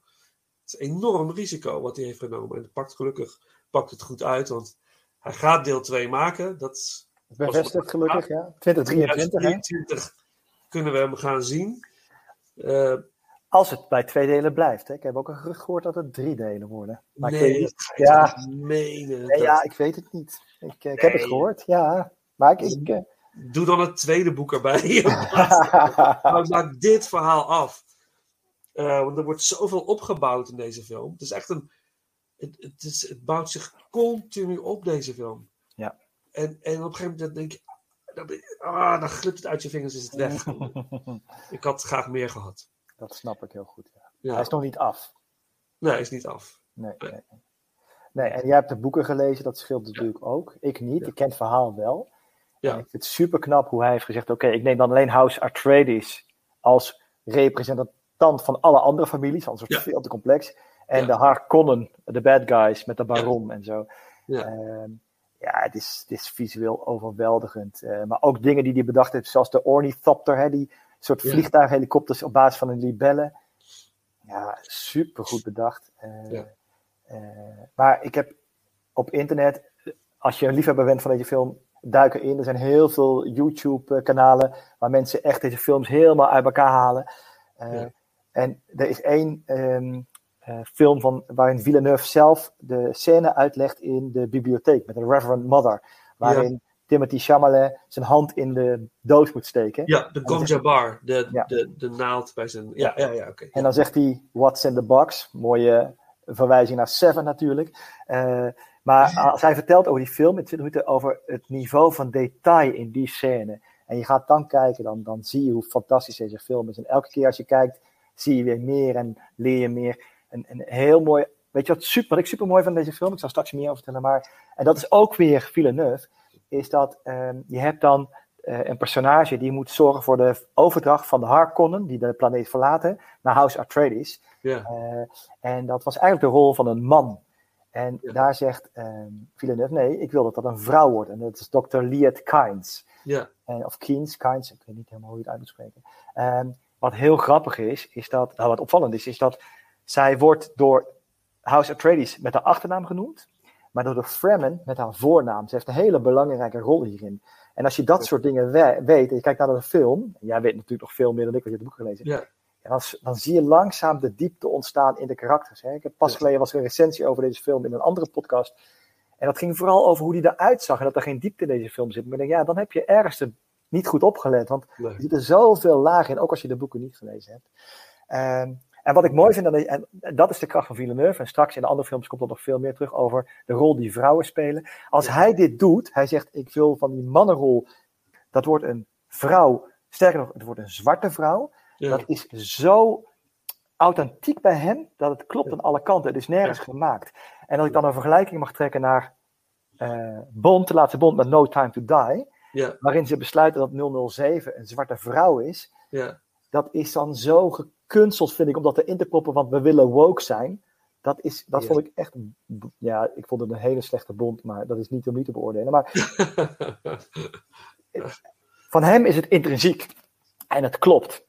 is een enorm risico wat hij heeft genomen. En het pakt gelukkig pakt het goed uit, want hij gaat deel 2 maken. Dat is Bevestigd gelukkig, ja. 2023, hè? 2023 kunnen we hem gaan zien. Eh, Als het bij twee delen blijft. Hè? Ik heb ook een gerucht gehoord dat het drie delen worden. Maar ik nee, niet. je Ja, menen. nee, Dat- ja, ik weet het niet. Ik, eh, ik heb het gehoord, ja. Maar ik, ik, eh, Doe dan het tweede boek erbij. maar maak dit verhaal af. Eh, want er wordt zoveel opgebouwd in deze film. Het is echt een. Het, het, is, het bouwt zich continu op, deze film. Ja. En, en op een gegeven moment denk je. Dan, ah, dan glipt het uit je vingers, is het weg. ik had graag meer gehad. dat snap ik heel goed. Ja. Ja. Hij is nog niet af. Nee, hij is niet af. Nee, nee. nee. Nee, en jij hebt de boeken gelezen, dat scheelt natuurlijk ook. Ik niet, ik ken het verhaal wel. Ja. En ik vind het super knap hoe hij heeft gezegd: oké, ik neem dan alleen House Atreides als representant van alle andere families, anders wordt het veel te complex. En de Harkonnen, de bad guys met de baron en zo. Ja. Ehm, ja, het is, het is visueel overweldigend. Eh, maar ook dingen die hij bedacht heeft, zoals de Ornithopter, hè, die soort vliegtuighelikopters op basis van een libelle. Ja, super goed bedacht. Eh, eh, maar ik heb op internet, als je een liefhebber bent van deze film, duik erin. Er zijn heel veel YouTube-kanalen waar mensen echt deze films helemaal uit elkaar halen. Eh, Ja. En er is één ehm, eh, film van, waarin Villeneuve zelf de scène uitlegt in de bibliotheek met een Reverend Mother. Waarin Timothy Chalamet zijn hand in de doos moet steken. Ja, de zegt- Jabbar. De, Ja. de, de naald bij zijn. Ja, ja, ja, oké. En dan zegt hij, what's in the box? Mooie verwijzing naar Seven natuurlijk. Eh, maar als hij vertelt over die film in 20 minuten over het niveau van detail in die scène. En je gaat dan kijken, dan, dan zie je hoe fantastisch deze film is. En elke keer als je kijkt, zie je weer meer en leer je meer. En, en heel mooi, weet je wat, super, wat ik super mooi van deze film, ik zal straks meer over vertellen, maar, en dat is ook weer Villeneuve, is dat ehm, je hebt dan eh, een personage die moet zorgen voor de overdracht van de Harkonnen, die de planeet verlaten, naar House Atreides. Ja. Eh, en dat was eigenlijk de rol van een man. En daar zegt ehm Villeneuve, nee, ik wil dat dat een vrouw wordt. En dat is Dr. Liet Kynes. Ja. En, of Kynes, Kynes, ik weet niet helemaal hoe je het uit moet spreken. Ehm, wat heel grappig is, is dat, nou wat opvallend is, is dat zij wordt door House Atreides met haar achternaam genoemd, maar door de Fremen met haar voornaam. Ze heeft een hele belangrijke rol hierin. En als je dat soort dingen we- weet, en je kijkt naar de film, en jij weet natuurlijk nog veel meer dan ik, want je hebt het boek gelezen, Ja. En dan, dan zie je langzaam de diepte ontstaan in de karakters. Hè. Ik heb pas geleden was er een recensie over deze film in een andere podcast. En dat ging vooral over hoe die eruit zag en dat er geen diepte in deze film zit. Maar ik denk, ja, dan heb je ergens er niet goed opgelet. Want Nee. er zitten zoveel lagen in, ook als je de boeken niet gelezen hebt. Ehm, en wat ik mooi vind, en- en dat is de kracht van Villeneuve. En straks in de andere films komt er nog veel meer terug over de rol die vrouwen spelen. Als hij dit doet, hij zegt: Ik wil van die mannenrol, dat wordt een vrouw. Sterker nog, het wordt een zwarte vrouw. Ja. Dat is zo authentiek bij hem dat het klopt aan alle kanten. Het is nergens gemaakt. En als ik dan een vergelijking mag trekken naar eh, Bond, de laatste Bond met No Time to Die, Ja. waarin ze besluiten dat 007 een zwarte vrouw is, Ja. dat is dan zo gekunsteld, vind ik, om dat erin te proppen, want we willen woke zijn. Dat, is, dat vond ik echt, ja, ik vond het een hele slechte Bond, maar dat is niet om niet te beoordelen. Maar van hem is het intrinsiek. En het klopt.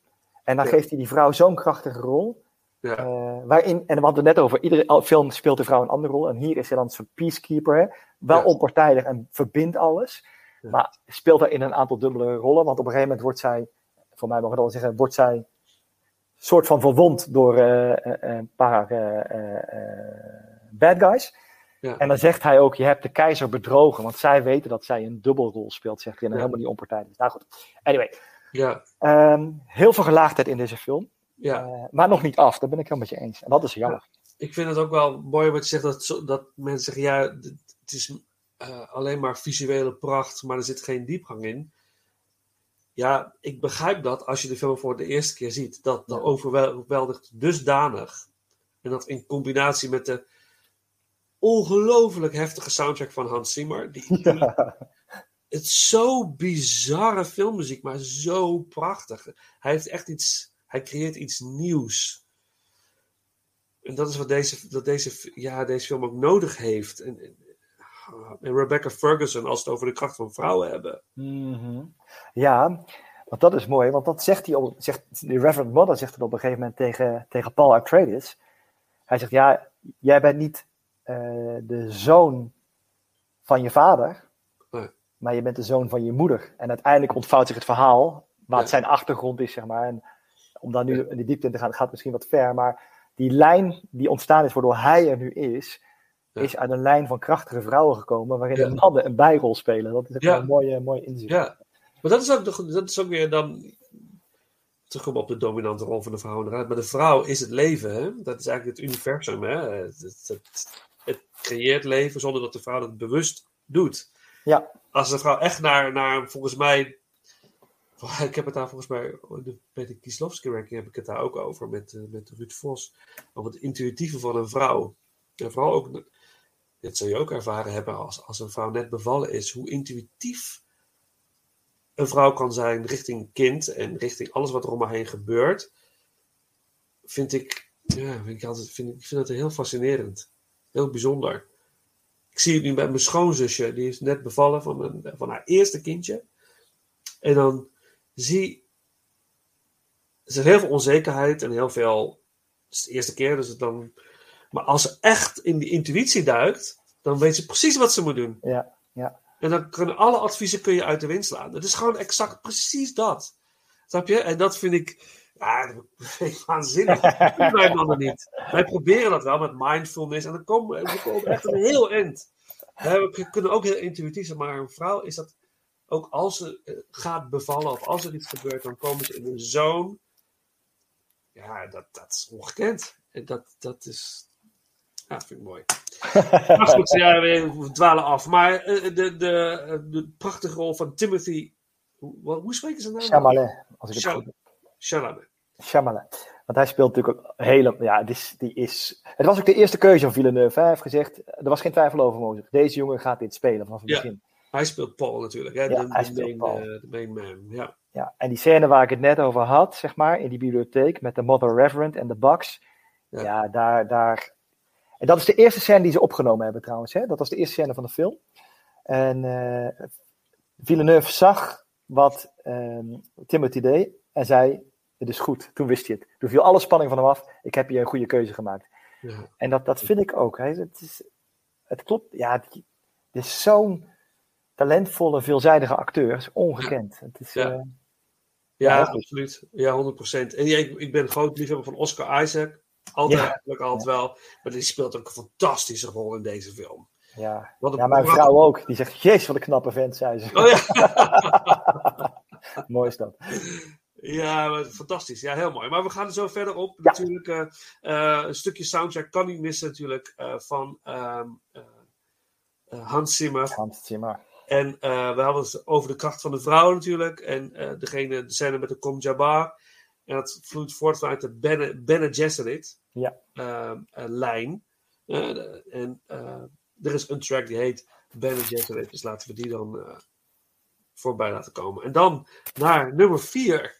En dan Ja. geeft hij die vrouw zo'n krachtige rol. Ja. eh, waarin, en we hadden het net over, iedere film speelt de vrouw een andere rol. En hier is ze dan zo'n peacekeeper. Hè? Wel Ja. onpartijdig en verbindt alles. Maar speelt daarin een aantal dubbele rollen. Want op een gegeven moment wordt zij, voor mij mogen we dan zeggen, wordt zij soort van verwond door eh, eh, een paar bad guys. Ja. En dan zegt hij ook, je hebt de keizer bedrogen. Want zij weten dat zij een dubbelrol speelt, zegt hij. En Ja. helemaal niet onpartijdig. Nou goed, anyway. Ja. Ehm, heel veel gelaagdheid in deze film. Ja. Eh, maar nog niet af, daar ben ik helemaal met je eens. En dat is jammer. ik vind het ook wel mooi wat je zegt, dat, dat mensen zeggen, ja, het is eh, alleen maar visuele pracht, maar er zit geen diepgang in. Ja, ik begrijp dat als je de film voor de eerste keer ziet, dat dat overweldigt dusdanig. En dat in combinatie met de ongelooflijk heftige soundtrack van Hans Zimmer, die, die- het is zo bizarre filmmuziek, maar zo prachtig. Hij heeft echt iets, hij creëert iets nieuws. En dat is wat deze, dat deze, ja, deze film ook nodig heeft. En, en, en Rebecca Ferguson, als het over de kracht van vrouwen hebben. Mhm. Ja, want dat is mooi, want dat zegt hij zegt, de Reverend Mother zegt het op een gegeven moment tegen, tegen Paul Atreides. Hij zegt, ja, jij bent niet eh, de zoon van je vader. Maar je bent de zoon van je moeder. En uiteindelijk ontvouwt zich het verhaal, wat zijn achtergrond is, zeg maar. En om daar nu in de diepte in te gaan, gaat misschien wat ver, maar die lijn die ontstaan is waardoor hij er nu is, is uit een lijn van krachtige vrouwen gekomen, waarin Ja. de mannen een bijrol spelen. Dat is echt Ja. wel een mooie, mooie inzicht. Ja, maar dat is ook, dat is ook weer dan. Terugkomen op de dominante rol van de vrouw inderdaad. Maar de vrouw is het leven, hè? Dat is eigenlijk het universum, hè? Het, het, het, het creëert leven zonder dat de vrouw dat bewust doet. Ja. Als een vrouw echt naar, naar volgens mij. Ik heb het daar volgens mij, bij de Kieslowski-ranking heb ik het daar ook over met, eh, met Ruud Vos. Over het intuïtieve van een vrouw. En vooral ook, dit zul je ook ervaren hebben als, als een vrouw net bevallen is, hoe intuïtief een vrouw kan zijn richting kind en richting alles wat er om haar heen gebeurt, vind ik, ja, vind ik, altijd, vind, ik vind dat heel fascinerend. Heel bijzonder. Ik zie het nu bij mijn schoonzusje, die is net bevallen van, een, van haar eerste kindje. En dan zie er zit heel veel onzekerheid en heel veel. Het is de eerste keer, dus het dan. Maar als ze echt in die intuïtie duikt, dan weet ze precies wat ze moet doen. Ja, ja. En dan kunnen alle adviezen kun je uit de wind slaan. Het is gewoon exact precies dat. Snap je? En dat vind ik. Ja, dat vind ik waanzinnig. Dat doen wij mannen niet. Wij proberen dat wel met mindfulness. En dan komen we komen echt een heel eind. We kunnen ook heel intuïtief zijn, maar een vrouw is dat ook als ze eh, gaat bevallen of als er iets gebeurt, dan komen ze in een zone. Ja, dat, dat is ongekend. En dat, dat is. Ja, dat vind ik mooi. Maar goed, ja, we dwalen af. Maar eh, de, de, de prachtige rol van Timothy. Hoe, hoe spreken ze nou? Chalamet, als ik het. Chalamet. Chalamet. Want hij speelt natuurlijk ook hele. Ja, die is, die is, het was ook de eerste keuze van Villeneuve. Hij heeft gezegd: er was geen twijfel over mogelijk. Deze jongen gaat dit spelen vanaf het Ja, begin. hij speelt Paul natuurlijk. Hè? Ja, de, hij de, speelt main, Paul. eh, de main man. Ja. Ja, en die scène waar ik het net over had, zeg maar, in die bibliotheek met de Mother Reverend en de Bucks. Ja, daar, daar. En dat is de eerste scène die ze opgenomen hebben trouwens. Hè? Dat was de eerste scène van de film. En eh Villeneuve zag wat ehm, Timothy deed en zei: Het is goed. Toen wist hij het. Toen viel alle spanning van hem af. Ik heb hier een goede keuze gemaakt. Ja. En dat, dat vind ik ook. Hè. Het, is, het klopt. Ja, het, is zo'n talentvolle, veelzijdige acteur. Het is ongekend. Het is, Ja. eh, Ja, absoluut. Ja, 100%. En ja, ik, ik ben groot liefhebber van Oscar Isaac. Altijd, eigenlijk altijd wel. Maar die speelt ook een fantastische rol in deze film. Ja, Wat een ja mijn vrouw ook. Die zegt, jezus, wat een knappe vent, zei ze. Oh ja. Mooi is dat. Ja, fantastisch. Ja, heel mooi. Maar we gaan er zo verder op. Natuurlijk, eh, eh, een stukje soundtrack kan niet missen natuurlijk eh, van ehm, eh, eh, Hans Zimmer. Hans Zimmer. En we hadden het over de kracht van de vrouw natuurlijk. En degene, de scène met de Kom Jabbar. En dat vloeit voort vanuit de Bene, Bene Gesserit Ja. ehm, eh, lijn. En er is een track die heet Bene Gesserit. Dus laten we die dan voorbij laten komen. En dan naar nummer 4.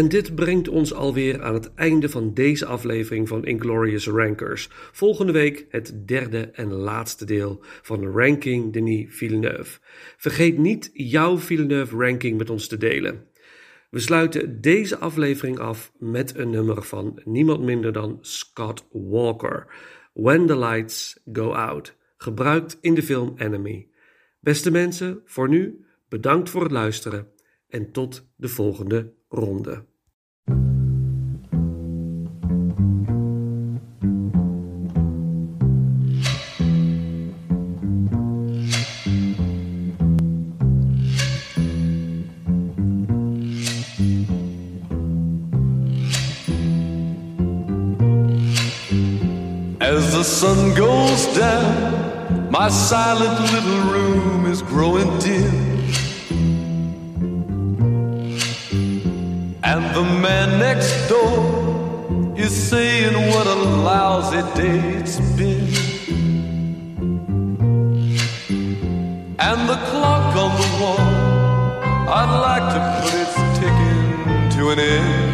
En dit brengt ons alweer aan het einde van deze aflevering van Inglorious Rankers. Volgende week het derde en laatste deel van Ranking Denis Villeneuve. Vergeet niet jouw Villeneuve ranking met ons te delen. We sluiten deze aflevering af met een nummer van niemand minder dan Scott Walker. When the Lights Go Out, gebruikt in de film Enemy. Beste mensen, voor nu bedankt voor het luisteren en tot de volgende ronde. Sun goes down, my silent little room is growing dim. And the man next door is saying what a lousy day it's been. And the clock on the wall, I'd like to put its ticking to an end.